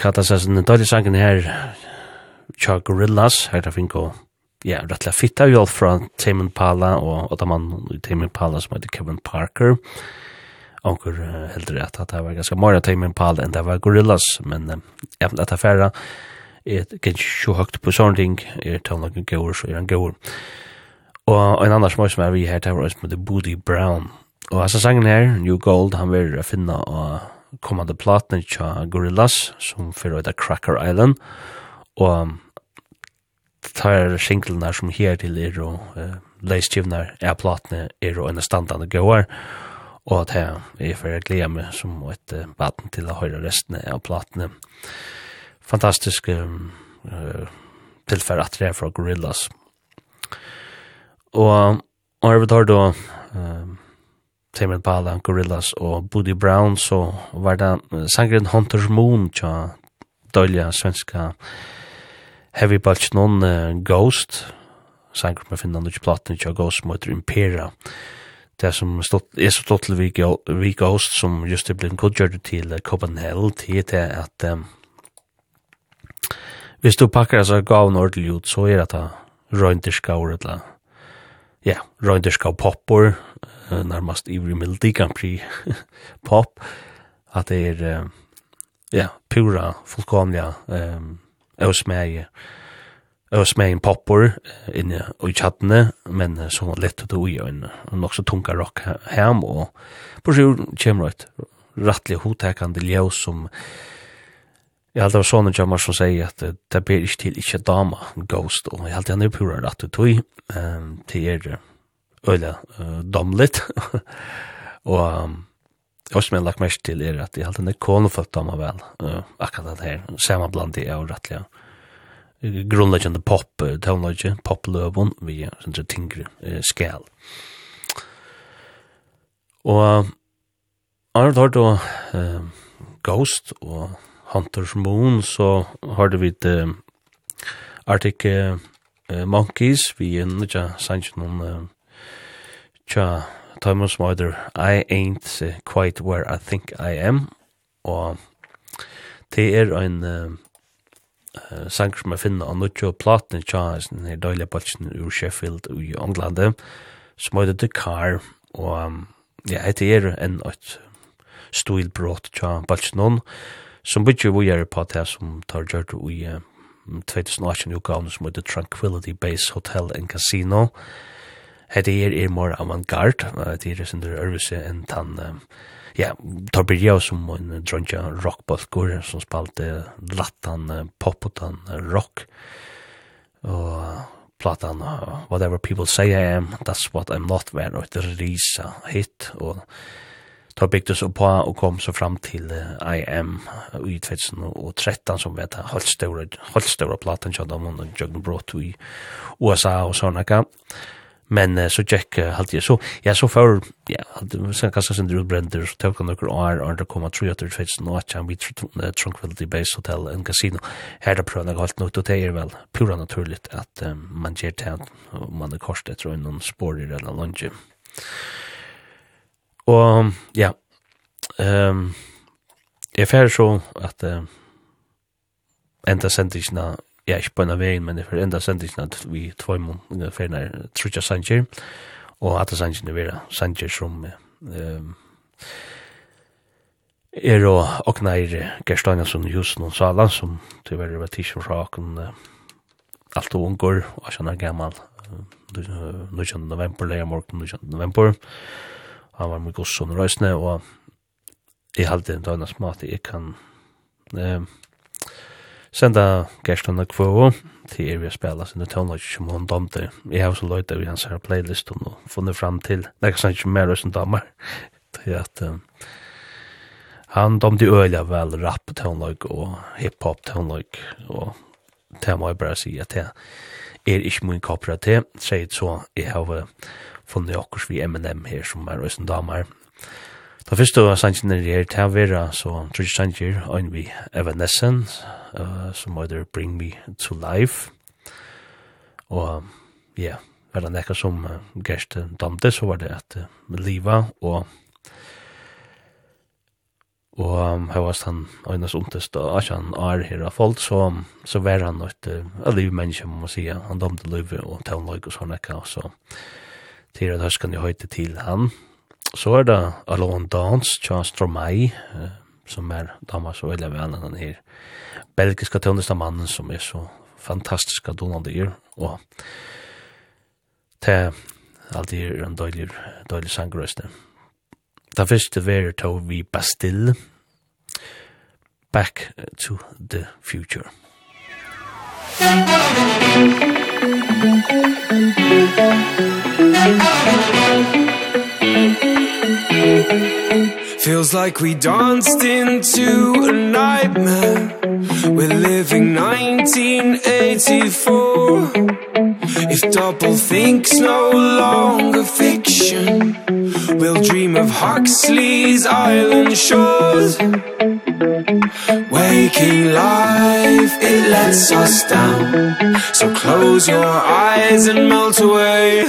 kallar seg sin døylig sangen her Tja Gorillas, her da fink og ja, rettelig fitta jo alt fra Tame Impala og Ottaman i Tame Impala som heter Kevin Parker. Onkur heldur at det var ganske mara Tame Impala enn det var Gorillas men ja, dette det færa er ganske sjo høgt på sånne ting er tonlagen gaur så er han gaur og en annars møy som er vi her tar var oss med The Booty Brown. Og hans sangen her, New Gold, han vil finna og kommande platene tja Gorillaz, som fyrir eita Cracker Island, og tar singlene som her til er og uh, leistjivnar er platene er og enn standande gåar, og at jeg er for jeg gleder meg som et uh, baden til å høre restene av platene. Fantastisk um, uh, tilfære at det er fra Gorillaz. Og, og jeg vil ta da um, Tame Impala, Gorillaz og Buddy Brown, så var det sangren Hunter's Moon, tja, dølja svenska heavy bulge non uh, Ghost, sangren med finna nukje platen, tja, Ghost mot Impera. Det som stått, er så stått til vi, vi Ghost, som just er blitt godgjørt til uh, Copenhagen, til det at um, hvis du pakkar altså gaven ordentlig ut, så er det røynderskauret, ja, røynderskau poppor, uh, nærmast ivrig Melodi Grand Prix [LAUGHS] pop, at det er, uh, ja, pura, fullkomliga, um, øsmeie, øsmeien popper inne i chattene, men så lett ut i og en nok så tunga rock hem, og på sjur kommer et rattlig hotekande ljøs som Jeg halte det var sånne jammer som sier at det ber ikke til ikke dama, ghost, og jeg halte han er pura rett og tog. Um, til er øyla uh, domligt. [LAUGHS] og um, jeg som jeg lagt mest til er at jeg halte en konefødt dama vel, uh, akkurat det her, samme blant de og rettelig. Grunnleggende pop, uh, pop-løven, vi er sånn tingre uh, skal. Og uh, Arnold har då uh, Ghost og Hunter's Moon, så har vi et uh, Arctic uh, Monkeys, vi er nødja sannsyn noen uh, tja Thomas Mother I ain't quite where I think I am. Og det er en uh, sang som jeg finner av Nuttjo Platen tja den her døyla balsen ur Sheffield i England som heter The Car. Og um, ja, det er en et stilbrott tja balsen som bytje vi er på det som tar gjørt i uh, 2018 utgaven som heter Tranquility Base Hotel and Casino. og Hette er er more avantgard, det er sin ørvise enn tann, ja, Torbirio som en dronja rockbalkur som spalte lattan, popotan, rock, og platan, whatever people say I am, that's what I'm not, var et risa hit, og tar byggdes upp på och kom så fram till uh, I am i 2013 som vet helt stora helt stora plattan som de under Juggernaut i USA och såna kan men uh, så gikk uh, halt jeg så ja så for ja halt så kanskje sen du brender så tok nok år og det kom at tror at det fits nå at vi tranquility base hotel and casino. Her det prøvde jeg alt nok til det er vel pura naturligt at um, man gjør det og man er korset tror jeg noen spår i den lunge. Og ja ehm um, jeg fer så at uh, enda sendingene ja, ikke på en av veien, men for enda sendingen at vi tvoi mun ferner trutja sanger, og at sanger er vera sanger som um, er og og oknair Gerstaniasson just noen sala som tyverre var tisjon fra okon alt og ungur og han er gammal 19. november, leia morgen 19. november han var mye gosson røysne og jeg halte en døgnas mat jeg kan um, senda gesterne kvå til er vi har spela sinne tøvnlag som hun domte. Jeg har så løyta vi hans her playlist og funnet fram til nekka sann ikke mer som damer til at um, han domte øyla vel rap tøvnlag og hiphop tøvnlag og det må jeg bare si at det er ikke min kopra til sier så jeg har funnet okkurs vi M&M her som er røysen damer Da fyrst du sannsyn er her til å være, så tror jeg sannsyn er vi Evanescence, uh, som heter Bring Me to Life. Og ja, yeah, var det nekka som uh, gerst damte, så var det at uh, liva og og um, her var han øynes ondest og ikke han er her av folk, så, så var han et uh, liv menneske, må man sige. Han damte livet og tøvnløyk og sånn ekka, så til at høyskan jo høyte til han. Så er det Alone Dance, Charles Stromae, uh, som er damer så veldig vel enn her. Uh, belgiska tøndestamannen som er så fantastisk at Donald er, og det alt er en døylig, døylig sangrøsne. Det første verer tog vi Bastille, Back to the Future. Feels like we danced into a We're living 1984 If doublethink no longer fiction We'll dream of Huxley's island shores. Waking life, it lets us down. So close your eyes and melt away.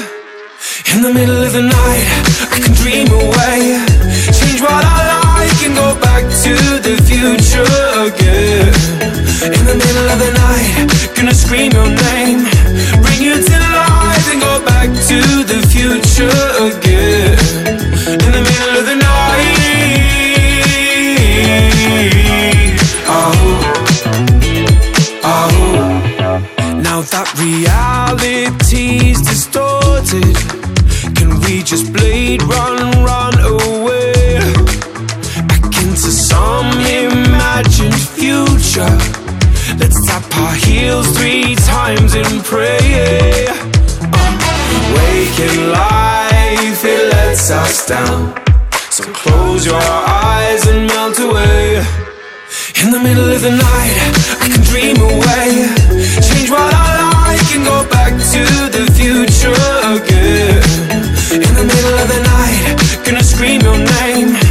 In the middle of the night, I can dream away. Change what I can go back to the future again. In the middle of the night Gonna scream your name. Bring you to life And go back to the future again. In the middle of the night Oh Oh. Now that reality's distorted Can we just blade run, run away? some imagined future. Let's tap our heels three times in prayer. Waking life, it lets us down. So close your eyes and melt away. In the middle of the night, I can dream away. Change what I like and go back to the future again. In the middle of the night, gonna scream your name.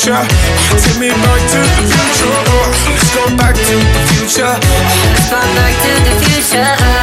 future. Take me back to the future. Oh, Let's go back to the future. Let's go back to the future.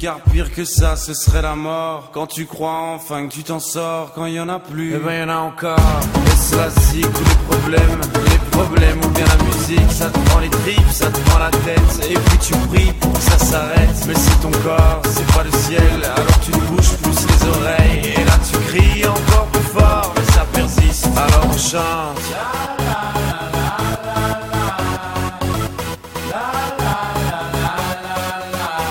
car pire que ça ce serait la mort. Quand tu crois enfin que tu t'en sors Quand il y en a plus, eh ben il y en a encore. Et ça c'est tous les problèmes Les problèmes ou bien la musique Ça te prend les tripes, ça te prend la tête. Et puis tu pries pour que ça s'arrête. Mais c'est ton corps, c'est pas le ciel Alors tu bouges plus les oreilles. Et là tu cries encore plus fort Mais ça persiste, alors on chante.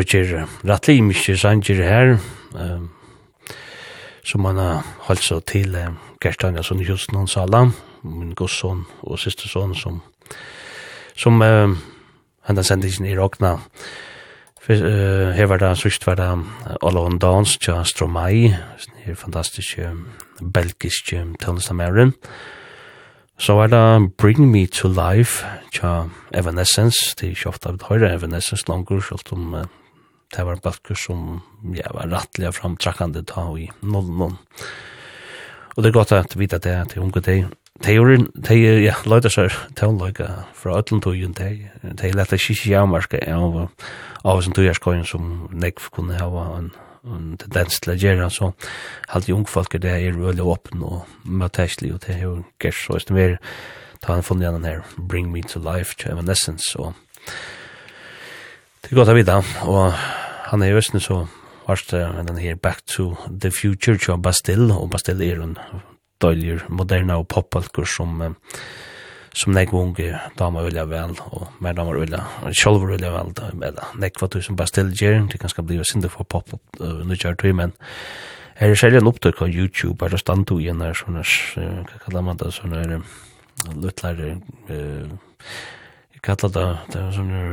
trutjer rattli mykje sanger her, um, som man har holdt så til um, Gerstanja som just noen sala, min godsson og siste son, som som um, hendan sendingen i Rokna, Uh, her var det sørst var det All on Dance tja Stromae her fantastiske belgiske tøvnestamæren så var det Bring Me to Life tja Evanescence det er ikke ofte av det høyre Evanescence langer selv om uh, det var bøkker som ja, var rattelig framtrakkende ta i 0-0. Og det er godt at vite at det er til unge deg. De gjorde, de, ja, løyde seg tøvnløyga fra Øtlundtøyen, de, de lette ikke jævmarska av, av som tøyerskøyen som nekv kunne hava en, en tendens til å gjøre, så halte unge folk det er veldig åpen og møteslig, og det er jo gers, og det er ta han funnet igjen her, Bring Me to Life, to Evanescence, og det er godt å vite, og han er jo så varst den her Back to the Future til Bastille, og Bastille er en døyler moderna og popalkur som som nek unge damer vilja vel, og mer damer vilja, sjolver vilja vel, da med eller nek hva som Bastille gjer, det kan skal bli sinne for pop uh, nukjar tøy, men her er særlig en opptøk av YouTube, er det standu i en her sånne, hva kallar man det, sånne luttlærer, uh, kallar det, det er sånne,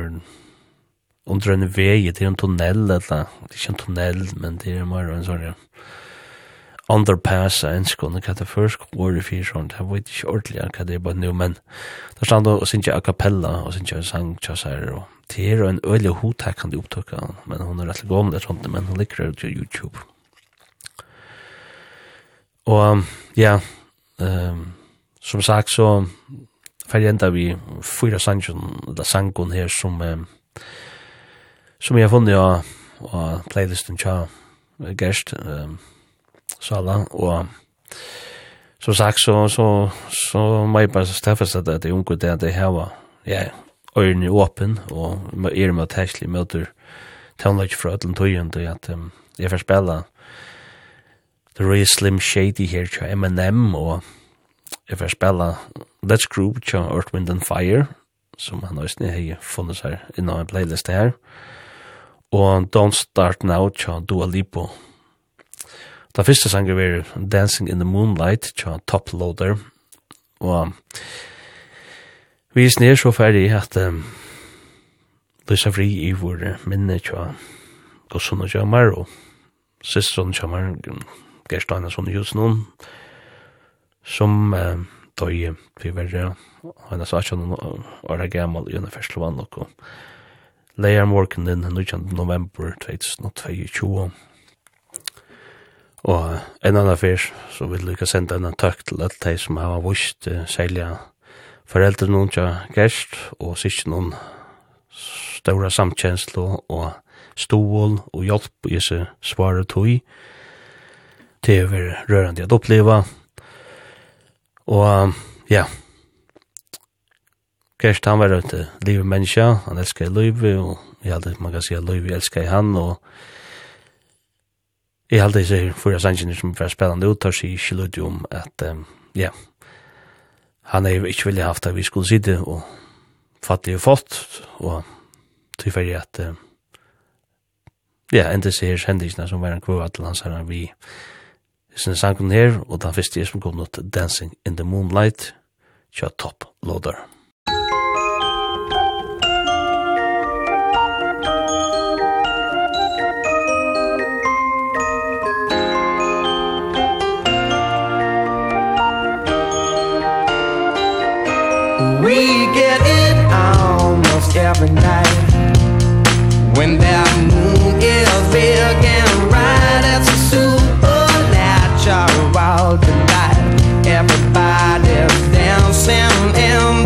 under en vei, det er en tunnel, eller, det er ikke en tunnel, men det er mer en sånn, underpass en skåne hva det først går i fyr sånn, jeg vet ikke ordentlig hva det er bare nå, men der stand og synes jeg a cappella, og synes jeg sang tjassar, og det er en øyelig hotekkende opptøk, men hun er rett og gående sånt, men hun liker det til YouTube. Og ja, um, som sagt så ferdig enda vi fyra sangen, eller sangen her som um, som jeg har funnet av, av playlisten tja Gerst um, Sala og som sagt så, så, så må jeg bare steffes at det er unge det at det heva ja, øyrene åpen og er med tekstlig møter tonelage fra ætlen tøyen til at um, jeg får spela The Roy Slim Shady her tja M&M og jeg får spela Let's Group tja Earth, Wind and Fire som han også har funnet seg innan en playlist her. og og Don't Start Now tja Dua Lipo. Da første sanger var Dancing in the Moonlight tja Top Loader og vi er snir så ferdig at um, Lysa fri i vår minne tja Gosson og Jamar og Sistron Jamar Gerstein og sånn just noen som uh, døy vi verre og hennes 18 år gammal i unna ferslovan og Leia Morgan den 19. november 2022. Og en annan fyr, så vil du ikke sende en takk til alle de som har vist uh, særlig foreldre noen til gest, og sikkert noen ståra samtjenslo og stål og hjelp i seg svare tog. til å være rørende å oppleve. Og ja, Gerst, han var et livet menneske, han elskar livet, og jeg held man kan si at livet elskar han, og jeg held disse fyra sangene som var spennende ut, tar sig ikke lyd om at, um, ja, han er ikke villig haft at vi skulle sitte, og fattig og fått, og tilfellig at, um, ja, enda seg her hendelsene som var en kvå at hans herren vi, sin sangen her, og den første er som kom ut Dancing in the Moonlight, kjør topp loader. We get it almost every night. When that moon is big and bright It's a supernatural delight tonight Everybody's dancing in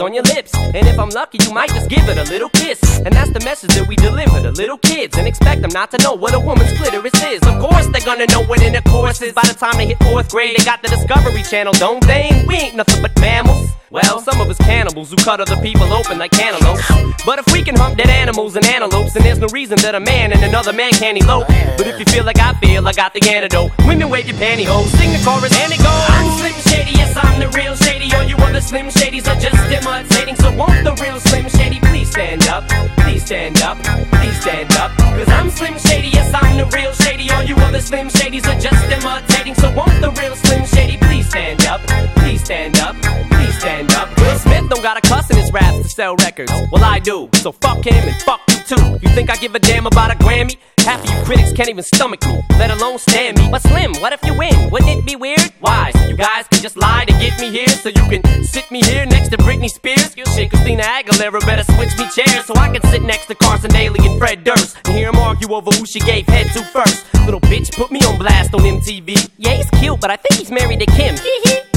fingers on your lips. And if i'm lucky you might just give it a little kiss. And that's the message that we deliver to little kids. And expect them not to know what a woman's clitoris is. Of course they're gonna know what in the course is. By the time they hit fourth grade they got the discovery channel don't they? We ain't nothing but mammals. Well, some of us cannibals who cut other people open like cantaloupes. But if we can hump dead animals and antelopes Then there's no reason that a man and another man can't elope. But if you feel like I feel, I got the antidote. Women wave your pantyhose, sing the chorus and it goes. I'm Slim Shady, yes I'm the real Shady all you other Slim Shadys are just imitating So won't the real Slim Shady please stand up? Please stand up, please stand up. Cause I'm Slim Shady, yes I'm the real Shady. All you other Slim Shadys are just imitating So won't the real Slim Shady please stand up? Please stand up, please stand up. Will Smith don't got a cuss in his raps to sell records. Well I do, so fuck him and fuck you too. You think I give a damn about a Grammy? Half of you critics can't even stomach me Let alone stand me But Slim, what if you win? Wouldn't it be weird? Why? So you guys can just lie to get me here So you can sit me here next to Britney Spears Shit, Christina Aguilera better switch me chairs So I can sit next to Carson Daly and Fred Durst And hear them argue over who she gave head to first Little bitch put me on blast on MTV Yeah, he's cute, but I think he's married to Kim.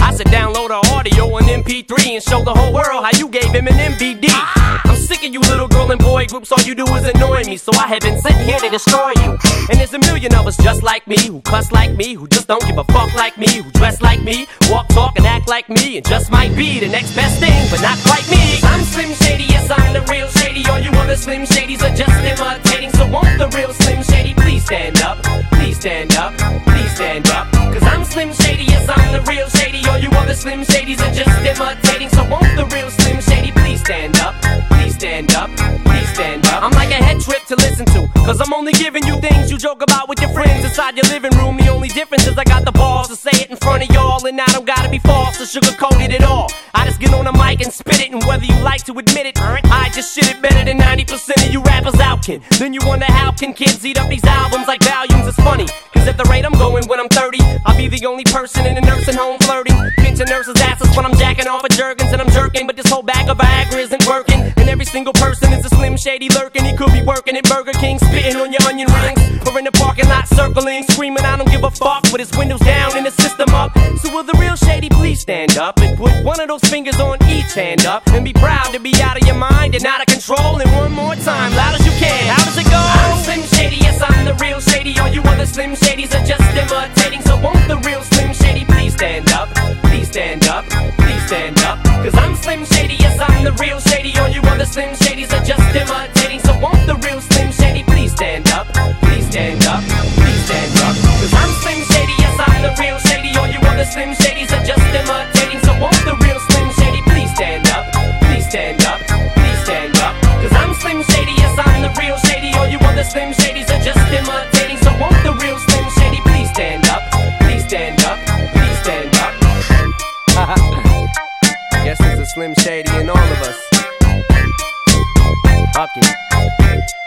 I said download her audio on MP3 And show the whole world how you gave him an MVD I'm sick of you little girl and boy groups All you do is annoy me. So I have been sent here to destroy you. And there's a million of us just like me Who cuss like me, who just don't give a fuck like me Who dress like me, walk, talk and act like me And just might be the next best thing, but not quite me. I'm Slim Shady, yes I'm the real Shady. All you other Slim Shadys are just imitating. So won't the real Slim Shady please stand up? stand up please stand up. Cuz i'm slim shady yes i'm the real shady. All you other slim shadys are just imitating. So won't the real slim shady please stand up please stand up please stand up? I'm a head trip to listen to. Cause I'm only giving you things you joke about with your friends inside your living room. The only difference is I got the balls to say it in front of y'all And I don't gotta be false or sugarcoated at all. I just get on a mic and spit it And whether you like to admit it I just shit it better than 90% of you rappers out, kid Then you wonder how can kids eat up these albums like volumes? It's funny, cause at the rate I'm going when I'm 30 I'll be the only person in a nursing home flirting. Pinching nurses' asses when I'm jacking off a jerkins And I'm jerking, but this whole bag of Viagra isn't working. And every single person is a slim shady lurking. He Could be working at Burger King spitting on your onion rings. Or in the parking lot circling Screaming I don't give a fuck With his windows down and the system up. So will the real shady please stand up And put one of those fingers on each hand up And be proud to be out of your mind And out of control? And one more time, loud as you can How does it go? I'm Slim Shady, yes I'm the real Shady. All you other Slim Shadys are just imitating. So won't the real Slim Shady please stand up Please stand up, please stand up? Cause I'm Slim Shady I'm the real shady on you other slim shady's are just imitating. So won't the real Slim Shady and all of us. Okay.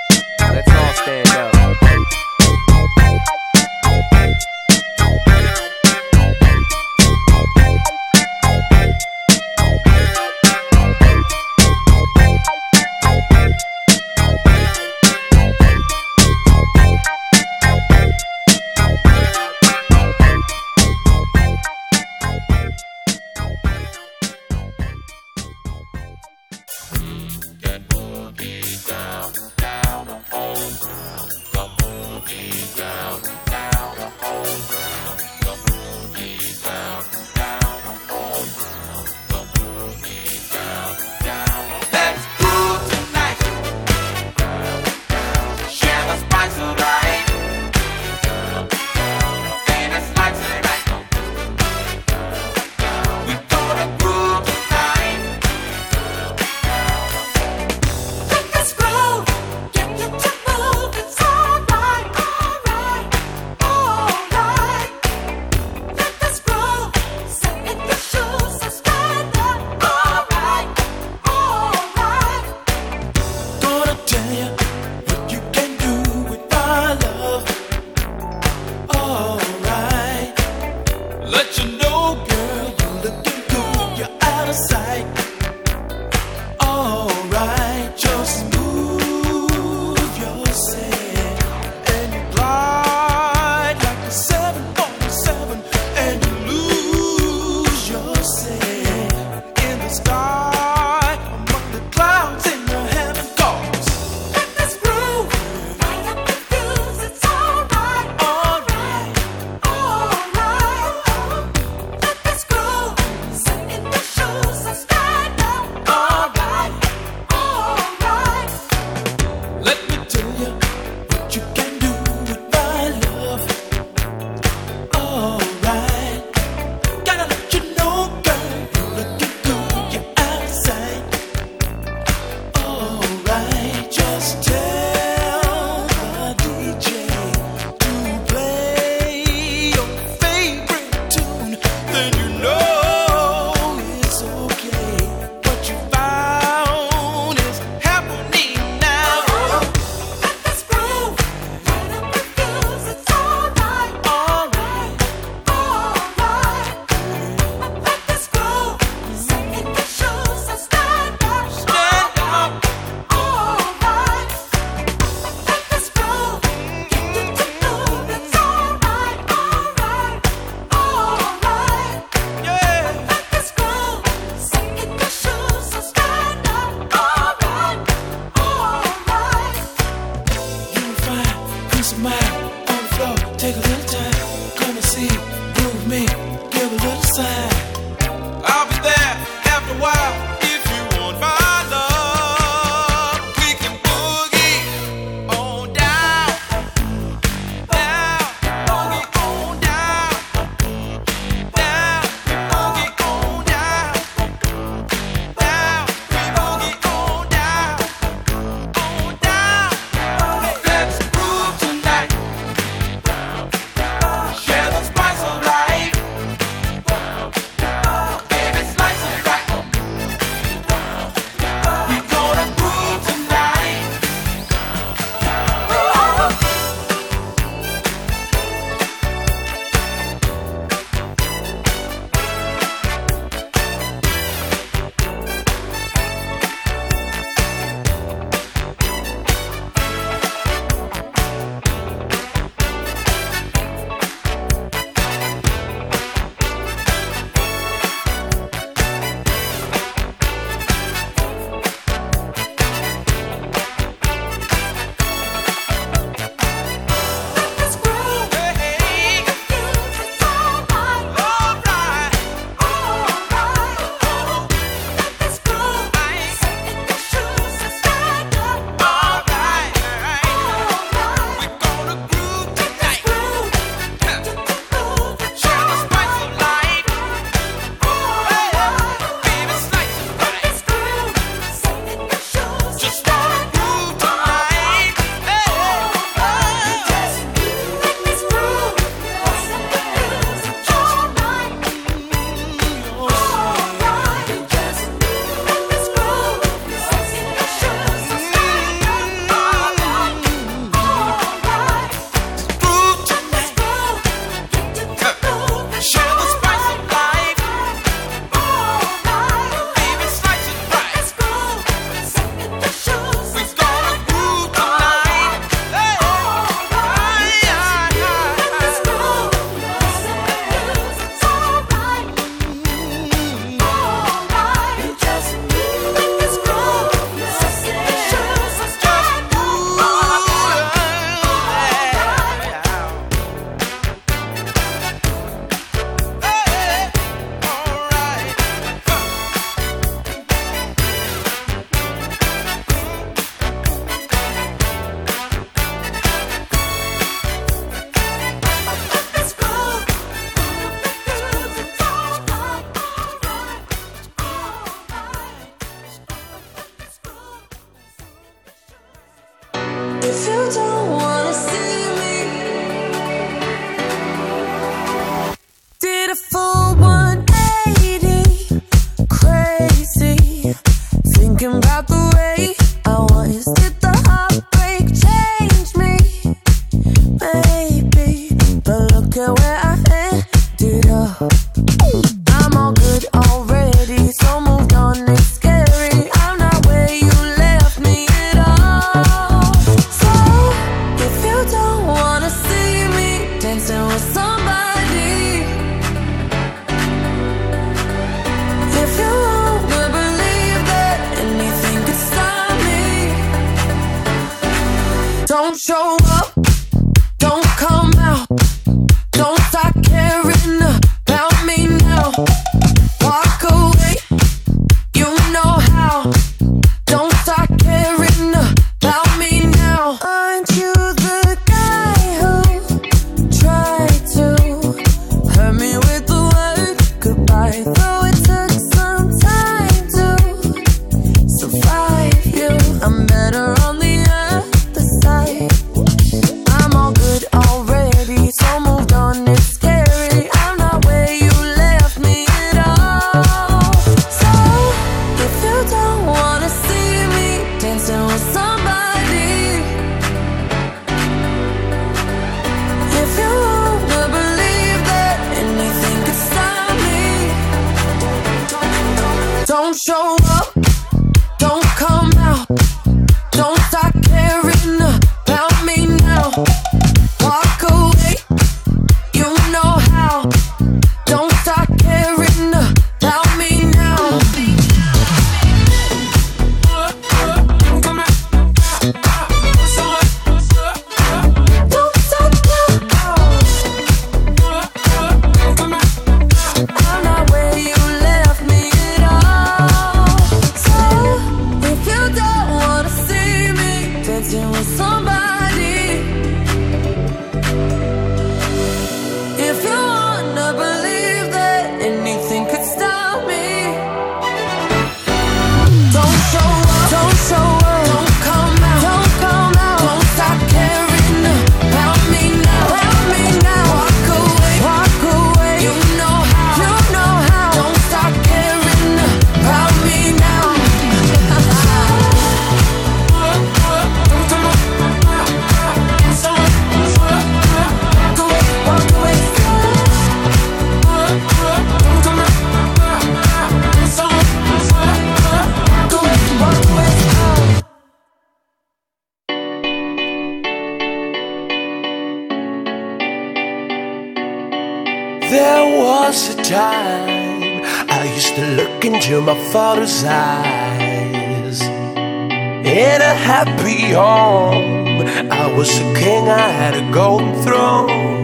my father's eyes. In a happy home I was a king, I had a golden throne.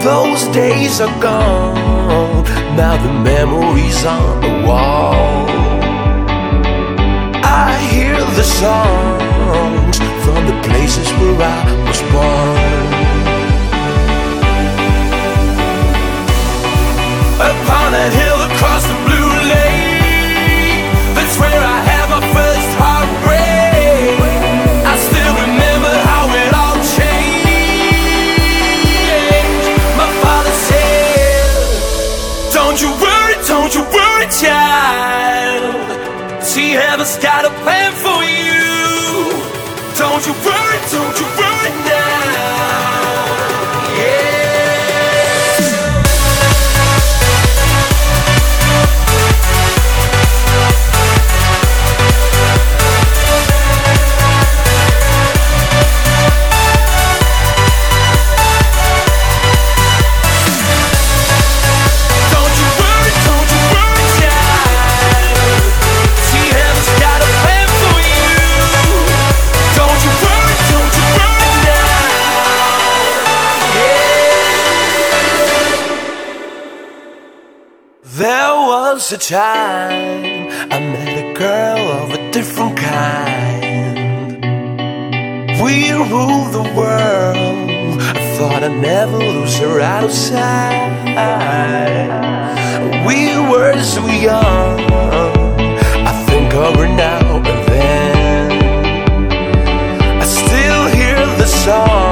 Those days are gone Now the memories on the wall. I hear the songs From the places where I was born. Upon that hill across the you're a child See heaven's got a plan for you. Don't you worry, don't you was a time I met a girl of a different kind. We ruled the world. I thought I'd never lose her outside We were so young. I think of over now and then. I still hear the song.